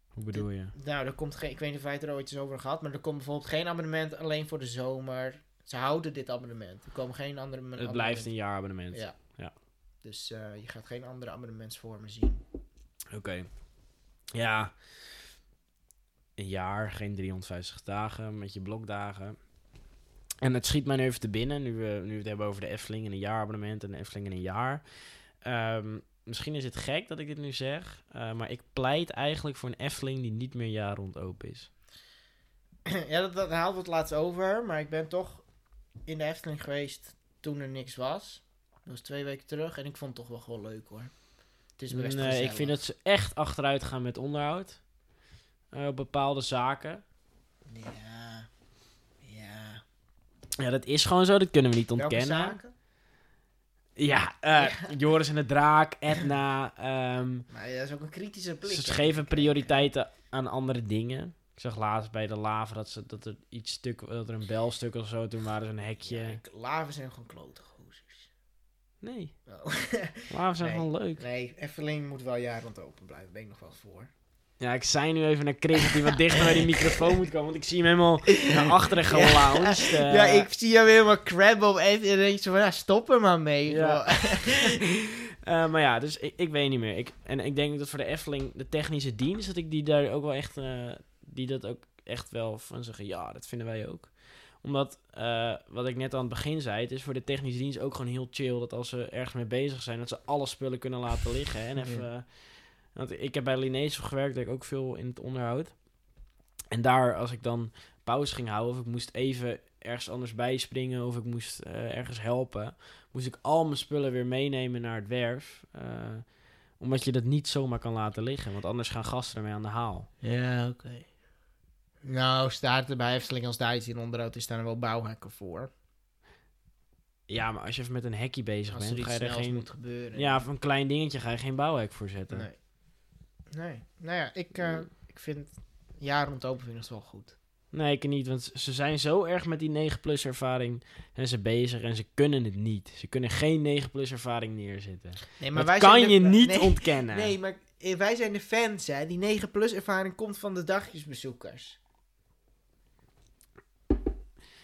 A: Hoe bedoel je?
B: Nou, er komt geen, ik weet niet of wij het er ooit eens over gehad, maar er komt bijvoorbeeld geen abonnement alleen voor de zomer. Ze houden dit abonnement. Er komen geen andere
A: Het blijft een jaarabonnement.
B: Ja. Dus eh, je gaat geen andere abonnementsvormen zien.
A: Oké. Ja. een jaar, geen 350 dagen met je blokdagen. En het schiet mij nu even te binnen, nu we, nu we het hebben over de Efteling en een jaarabonnement en de Efteling in een jaar. Ehm, misschien is het gek dat ik dit nu zeg, eh, maar ik pleit eigenlijk voor een Efteling die niet meer jaar rond open is.
B: ja, dat, dat haalt wat laatst over. Maar ik ben toch in de Efteling geweest toen er niks was. Dat was twee weken terug. En ik vond het toch wel gewoon leuk hoor. Het is best
A: Nee, ik vind dat ze echt achteruit gaan met onderhoud. eh, op bepaalde zaken.
B: Ja. Ja.
A: Ja, dat is gewoon zo, dat kunnen we niet
B: Welke
A: ontkennen.
B: zaken?
A: Ja, eh, Joris en de Draak, Edna. ehm,
B: Maar ja, dat is ook een kritische blik.
A: ze geven prioriteiten aan andere dingen. Ik zag laatst bij de lava dat, ze, dat er iets stuk, dat er een belstuk of zo, toen waren ze een hekje.
B: Ja, ik- Laven zijn gewoon klote gozers.
A: Nee,
B: Oh.
A: lava zijn
B: Nee.
A: gewoon leuk.
B: nee, Efteling moet wel jaar rond open blijven. Ben ik nog wel voor.
A: Ja, ik zei nu even naar Chris hij wat dichter bij die microfoon moet komen, want ik zie hem helemaal naar achteren gelounged. eh.
B: ja, ik zie jou helemaal crab op en dan denk je zo van, ja, stop er maar mee.
A: Ja. Eh, maar ja, dus ik, ik weet niet meer. Ik, en ik denk dat voor de Efteling, de technische dienst, dat ik die daar ook wel echt, eh, die dat ook echt wel van zeggen, ja, dat vinden wij ook. Omdat, eh, wat ik net aan het begin zei, het is voor de technische dienst ook gewoon heel chill dat als ze ergens mee bezig zijn, dat ze alle spullen kunnen laten liggen. En even, eh, want ik heb bij Linees gewerkt, deed ik ook veel in het onderhoud. En daar, als ik dan pauze ging houden, of ik moest even ergens anders bijspringen, of ik moest eh, ergens helpen, moest ik al mijn spullen weer meenemen naar het werf. omdat je dat niet zomaar kan laten liggen, want anders gaan gasten ermee aan de haal.
B: Ja, oké. Nou, staat er bij Efteling als daar iets in onderhoud is, staan er wel bouwhekken voor.
A: Ja, maar als je even met een hekje bezig
B: Als
A: bent, ga je er geen...
B: moet gebeuren.
A: Ja, voor een klein dingetje ga je geen bouwhek voor zetten.
B: Nee. Nee. Nou ja, ik, eh, ik vind jaar rond open vind ik wel goed.
A: Nee, ik niet, want ze zijn zo erg met die 9-plus ervaring en ze bezig en ze kunnen het niet. Ze kunnen geen 9-plus ervaring neerzetten.
B: Nee,
A: Maar
B: wij
A: dat kan
B: zijn
A: je
B: de-
A: niet
B: nee,
A: ontkennen.
B: Nee, maar eh, wij zijn de fans, hè. Die 9 plus ervaring komt van de dagjesbezoekers.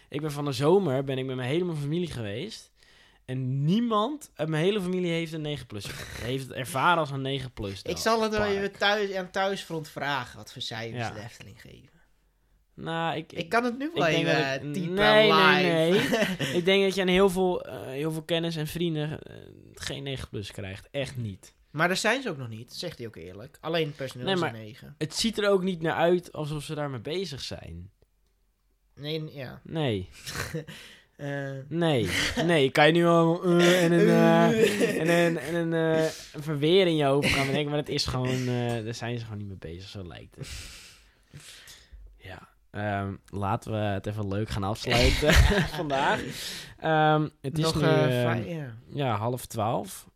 A: Ik ben van de zomer ben ik met mijn hele familie geweest. En niemand uit mijn hele familie heeft een 9 plus. heeft het ervaren als een 9 plus.
B: Ik zal het wel even thuis, aan thuisfront vragen wat voor cijfers
A: Ja.
B: de Efteling geven.
A: Nou, ik,
B: Ik kan het nu wel even
A: ik-
B: eh, typen
A: nee, nee, ik denk dat je aan heel veel, eh, heel veel kennis en vrienden eh, geen 9 plus krijgt. Echt niet.
B: maar daar zijn ze ook nog niet, zegt hij ook eerlijk. Alleen personeel
A: Nee,
B: is
A: maar-
B: een 9.
A: Het ziet er ook niet naar uit alsof ze daarmee bezig zijn.
B: Nee, ja.
A: Nee,
B: Eh,
A: nee, nee. Kan je nu al eh, en een, eh, en een, en een, eh, een verweer in je hoofd gaan bedenken, maar het is gewoon, daar zijn ze gewoon niet mee bezig, zo lijkt het. Ja, ehm, laten we het even leuk gaan afsluiten vandaag. Ehm, het is
B: nog
A: nu
B: eh,
A: eh,
B: vijf- ja.
A: ja, half twaalf.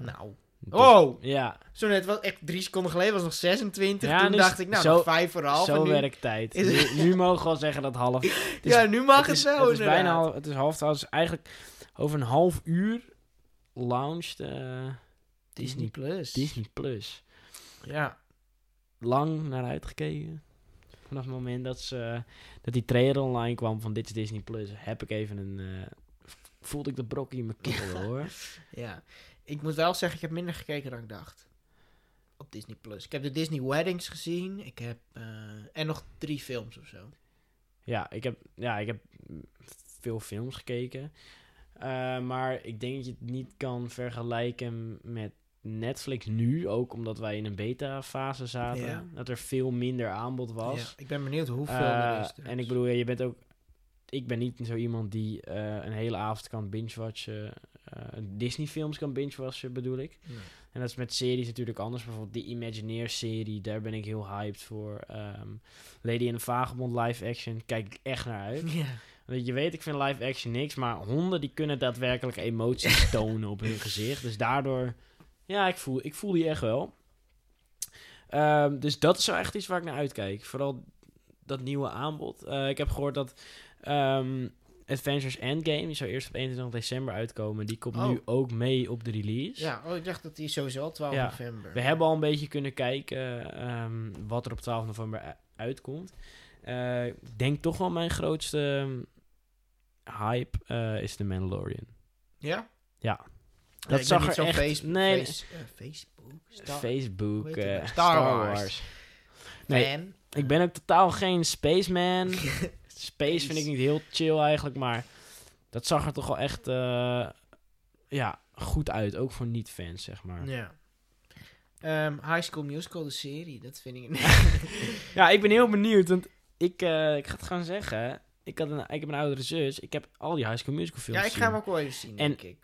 B: Nou.
A: Dus-
B: Oh!
A: Ja,
B: Zo net, was echt drie seconden geleden was het nog 26.
A: Ja,
B: Toen
A: nu is
B: dacht
A: het
B: ik, nou,
A: zo-
B: nog vijf voor half.
A: zo
B: nu,
A: werkt tijd. Nu, nu mogen we wel zeggen dat half... Het is,
B: ja, nu mag het,
A: het is,
B: wel
A: het is bijna half, het is half twaalf. Dus eigenlijk over een half uur launched eh, Disney,
B: Plus.
A: Disney Plus.
B: Ja.
A: Lang naar uitgekeken. Vanaf het moment dat, ze, dat die trailer online kwam van dit is Disney Plus, heb ik even een... eh, voelde ik de brokje in mijn keel hoor.
B: ja. Ik moet wel zeggen, ik heb minder gekeken dan ik dacht. Op Disney Plus. Ik heb de Disney Weddings gezien. Ik heb... eh, en nog drie films of zo.
A: Ja, ik heb, ja, ik heb veel films gekeken. Eh, maar ik denk dat je het niet kan vergelijken met Netflix nu. Ook omdat wij in een beta-fase zaten.
B: Ja.
A: Dat er veel minder aanbod was.
B: Ja, ik ben benieuwd hoeveel
A: Eh,
B: er is. dus.
A: en ik bedoel, ja, je bent ook... Ik ben niet zo iemand die eh, een hele avond kan binge-watchen. Eh, Disney-films kan binge-watchen, bedoel ik. En dat is met series natuurlijk anders. Bijvoorbeeld die Imagineer-serie, daar ben ik heel hyped voor. Ehm, Lady in the Vagabond live-action, kijk ik echt naar uit.
B: Ja.
A: Want je weet, ik vind live-action niks, maar honden die kunnen daadwerkelijk emoties tonen op hun gezicht. Dus daardoor, ja, ik voel, ik voel die echt wel. Ehm, dus dat is zo echt iets waar ik naar uitkijk. Vooral dat nieuwe aanbod. Eh, ik heb gehoord dat ehm, Adventures Endgame, die zou eerst op 21 december uitkomen, die komt
B: Oh.
A: nu ook mee op de release.
B: ja, oh, ik dacht dat die sowieso al 12
A: Ja.
B: november.
A: We hebben al een beetje kunnen kijken ehm, wat er op 12 november uitkomt. Eh, ik denk toch wel mijn grootste ehm, hype eh, is The Mandalorian.
B: Ja?
A: Ja.
B: Dat
A: zag er
B: zo
A: echt-
B: face,
A: nee,
B: face, eh, Facebook? Star,
A: Facebook,
B: nou?
A: Star,
B: Star
A: Wars.
B: Wars.
A: Nee,
B: fan.
A: Ik ben ook totaal geen spaceman. Space vind ik niet heel chill eigenlijk, maar dat zag er toch wel echt eh, ja, goed uit. Ook voor niet-fans, zeg maar.
B: Ja. Ehm, High School Musical, de serie, dat vind ik...
A: Ja, ik ben heel benieuwd, want ik, eh, ik ga het gewoon zeggen. Ik, had een, ik heb een oudere zus. Ik heb al die High School Musical films
B: ja, ik ga hem ook wel even zien,
A: En-
B: denk ik.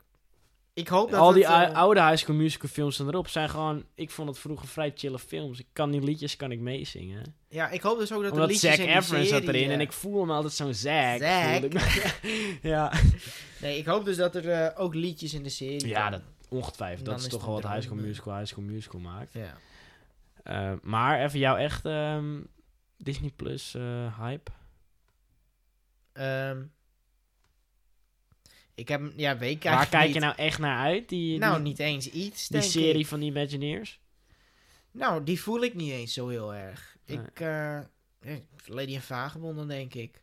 B: Ik hoop dat
A: Al die
B: het, eh,
A: oude High School Musical films staan erop. Zijn gewoon, ik vond het vroeger vrij chille films. Ik kan die liedjes kan ik meezingen.
B: Ja, ik hoop dus ook dat de
A: Omdat
B: liedjes
A: Zac Efron zat
B: serie,
A: erin
B: eh,
A: en ik voel hem altijd zo'n Zack. Ja,
B: Nee, ik hoop dus dat er eh, ook liedjes in de serie
A: Ja,
B: komen.
A: ongetwijfeld. Dat is toch wel wat High School Musical High School Musical maakt.
B: Ja.
A: Eh, maar even jouw echt ehm, Disney Plus eh, hype.
B: Ehm, ik heb, ja, weet ik
A: Waar kijk
B: niet.
A: je nou echt naar uit? Die,
B: Nou,
A: die,
B: niet eens iets,
A: die serie
B: ik.
A: van die Imagineers?
B: Nou, die voel ik niet eens zo heel erg.
A: Nee.
B: Ik, eh, eh, Lady en Vagebonden, denk ik.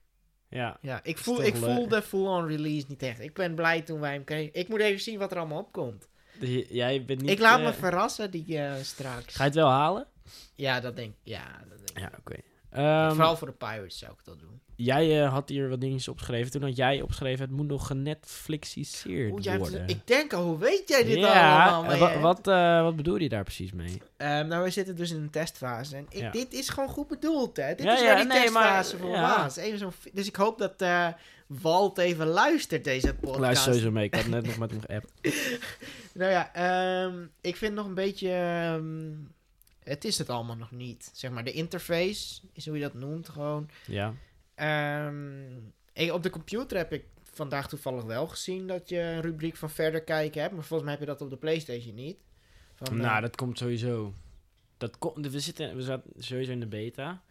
A: Ja.
B: Ja, ik, voel, ik
A: leuk.
B: voel de full-on release niet echt. Ik ben blij toen wij hem kregen. Ik moet even zien wat er allemaal opkomt.
A: Dus jij bent niet...
B: ik laat
A: eh,
B: me verrassen, die eh, straks.
A: Ga je het wel halen?
B: Ja, dat denk, ja, dat denk ik.
A: Ja, oké. Ehm,
B: Vooral voor de Pirates zou ik dat doen.
A: Jij eh, had hier wat dingetjes opgeschreven. Toen had jij opgeschreven, het moet nog genetflixiseerd
B: Oeh, jij
A: worden.
B: ik denk al, hoe weet jij dit
A: ja,
B: allemaal?
A: eh, wat, eh, wat bedoel je daar precies mee?
B: Ehm, nou, we zitten dus in een testfase. En ik,
A: Ja.
B: dit is gewoon goed bedoeld, hè? Dit
A: Ja,
B: is waar die
A: nee, maar-
B: testfase voor
A: ja.
B: was. Even fi- dus ik hoop dat Walt even luistert, deze podcast.
A: Ik luister sowieso mee. Ik had net nog met hem geappt.
B: Nou ja, ehm, ik vind nog een beetje... het is het allemaal nog niet. Zeg maar, de interface, is hoe je dat noemt, gewoon.
A: Ja.
B: Ik- op de computer heb ik vandaag toevallig wel gezien dat je een rubriek van verder kijken hebt. Maar volgens mij heb je dat op de Playstation niet. Van, eh,
A: Nou, dat komt sowieso. Dat komt, we, zitten, we zaten sowieso in de beta.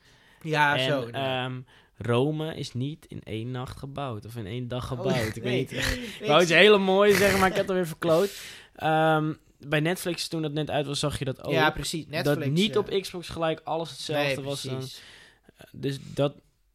B: ja,
A: en
B: zo.
A: ehm, Rome is niet in één nacht gebouwd. Of in één dag gebouwd.
B: Oh,
A: ik
B: nee.
A: weet niet. Ik wou
B: ik
A: iets hele moois zeggen, maar ik heb het weer verkloot. Ehm, bij Netflix, toen dat net uit was, zag je dat ook.
B: Ja, precies. Netflix.
A: dat niet
B: eh,
A: op Xbox gelijk alles hetzelfde
B: nee,
A: was dan.
B: precies.
A: Dus dat,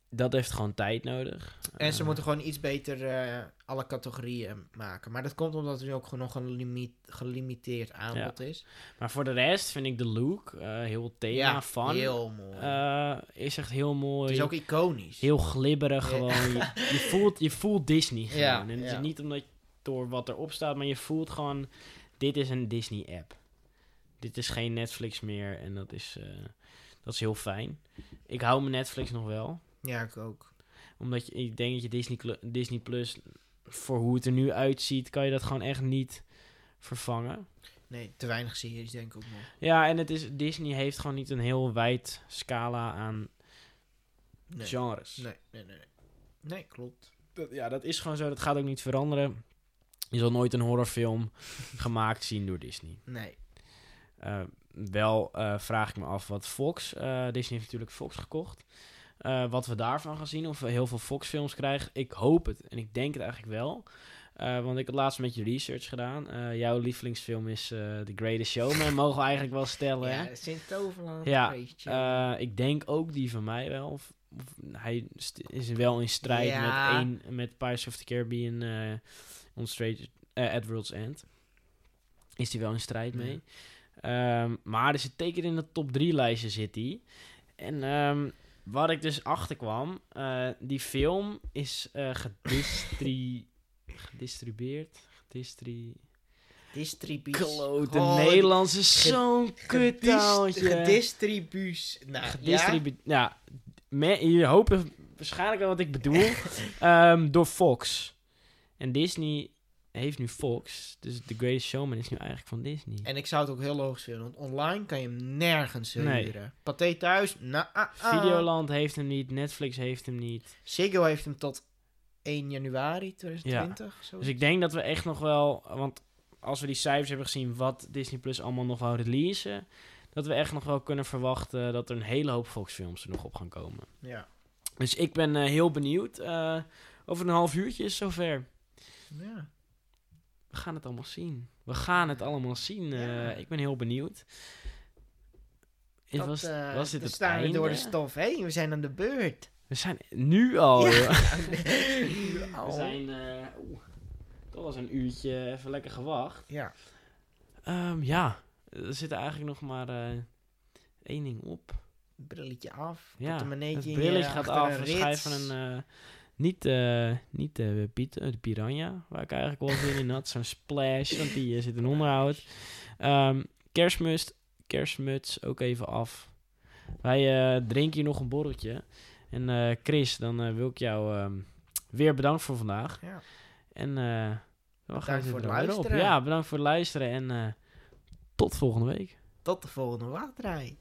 A: dat heeft gewoon tijd nodig.
B: En ze
A: Eh,
B: moeten gewoon iets beter eh, alle categorieën maken. Maar dat komt omdat er nu ook gewoon nog een limi- gelimiteerd aanbod is.
A: Maar voor de rest vind ik de look, eh, heel thema
B: ja,
A: van,
B: heel mooi.
A: eh, is echt heel mooi.
B: het is ook iconisch.
A: Heel glibberig
B: Ja.
A: gewoon. Je, je, voelt, je voelt Disney gewoon. En het is niet omdat door wat erop staat, maar je voelt gewoon... Dit is een Disney-app. Dit is geen Netflix meer en dat is, eh, dat is heel fijn. Ik hou mijn Netflix nog wel.
B: Ja, ik ook.
A: Omdat je, ik denk dat je Disney, Disney Plus, voor hoe het er nu uitziet, kan je dat gewoon echt niet vervangen.
B: Nee, te weinig series denk ik ook nog.
A: Ja, en het is, Disney heeft gewoon niet een heel wijd scala aan
B: Nee.
A: genres.
B: Nee, nee, nee. Nee, Nee, klopt.
A: Dat, ja, dat is gewoon zo. Dat gaat ook niet veranderen. Je zal nooit een horrorfilm gemaakt zien door Disney.
B: Nee.
A: Eh, wel eh, vraag ik me af wat Fox... eh, Disney heeft natuurlijk Fox gekocht. Wat we daarvan gaan zien. Of we heel veel Fox-films krijgen. Ik hoop het. En ik denk het eigenlijk wel. Want ik had laatst met je research gedaan. Jouw lievelingsfilm is eh The Greatest Showman. mogen we eigenlijk wel stellen?
B: Ja, Sint-Toverland.
A: Ja, ik denk ook die van mij wel. Of hij is wel in strijd
B: Ja.
A: met, een, met Pirates of the Caribbean eh on Straight, eh, at World's End. Is hij wel in strijd mee. Ehm, maar er zit teken in de top 3 lijstje zit hij. En ehm, waar ik dus achter kwam, eh, die film is gedistri gedistribueerd. Gedistri
B: Distributie.
A: Klote
B: Oh,
A: Nederlands is
B: ge-
A: zo'n kuttaaltje.
B: Gedistributie. Nou, ja.
A: Gedistribu- ja. Me- je hoopt waarschijnlijk wel wat ik bedoel. Ehm, door Fox. En Disney heeft nu Fox. Dus The Greatest Showman is nu eigenlijk van Disney.
B: En ik zou het ook heel logisch vinden, want online kan je hem nergens
A: Nee.
B: huren. Pathé thuis, nou, ah, ah.
A: Videoland heeft hem niet. Netflix heeft hem niet.
B: Ziggo heeft hem tot 1 januari 2020. zo.
A: Dus ik denk dat we echt nog wel... Want als we die cijfers hebben gezien wat Disney Plus allemaal nog wou releasen... Dat we echt nog wel kunnen verwachten dat er een hele hoop Fox films er nog op gaan komen.
B: Ja.
A: Dus ik ben eh, heel benieuwd. Eh, over een half uurtje is zover.
B: ja.
A: We gaan het allemaal zien. We gaan het allemaal zien. eh,
B: Ja.
A: ik ben heel benieuwd.
B: Dat,
A: was, was dit het
B: staan we
A: einde?
B: door de stof heen. We zijn aan de beurt.
A: We zijn nu al.
B: Ja.
A: We zijn... toch was een uurtje even lekker gewacht.
B: Ja.
A: Ehm, ja, er zit eigenlijk nog maar eh, één ding op.
B: brilletje af,
A: Ja, het brilletje
B: je
A: gaat af.
B: een
A: schrijven
B: rits.
A: een... eh, niet eh niet Piet, eh, de Piranha, waar ik eigenlijk wel zin in had. Zo'n splash, want die zit in onderhoud. Ehm kerstmuts, kerstmuts ook even af. Wij drinken hier nog een borreltje. En Chris, dan wil ik jou ehm, weer bedankt voor vandaag.
B: Ja.
A: En we gaan
B: voor het
A: weer op.
B: luisteren.
A: Ja, bedankt voor het luisteren en tot volgende week.
B: Tot de volgende wachtrij.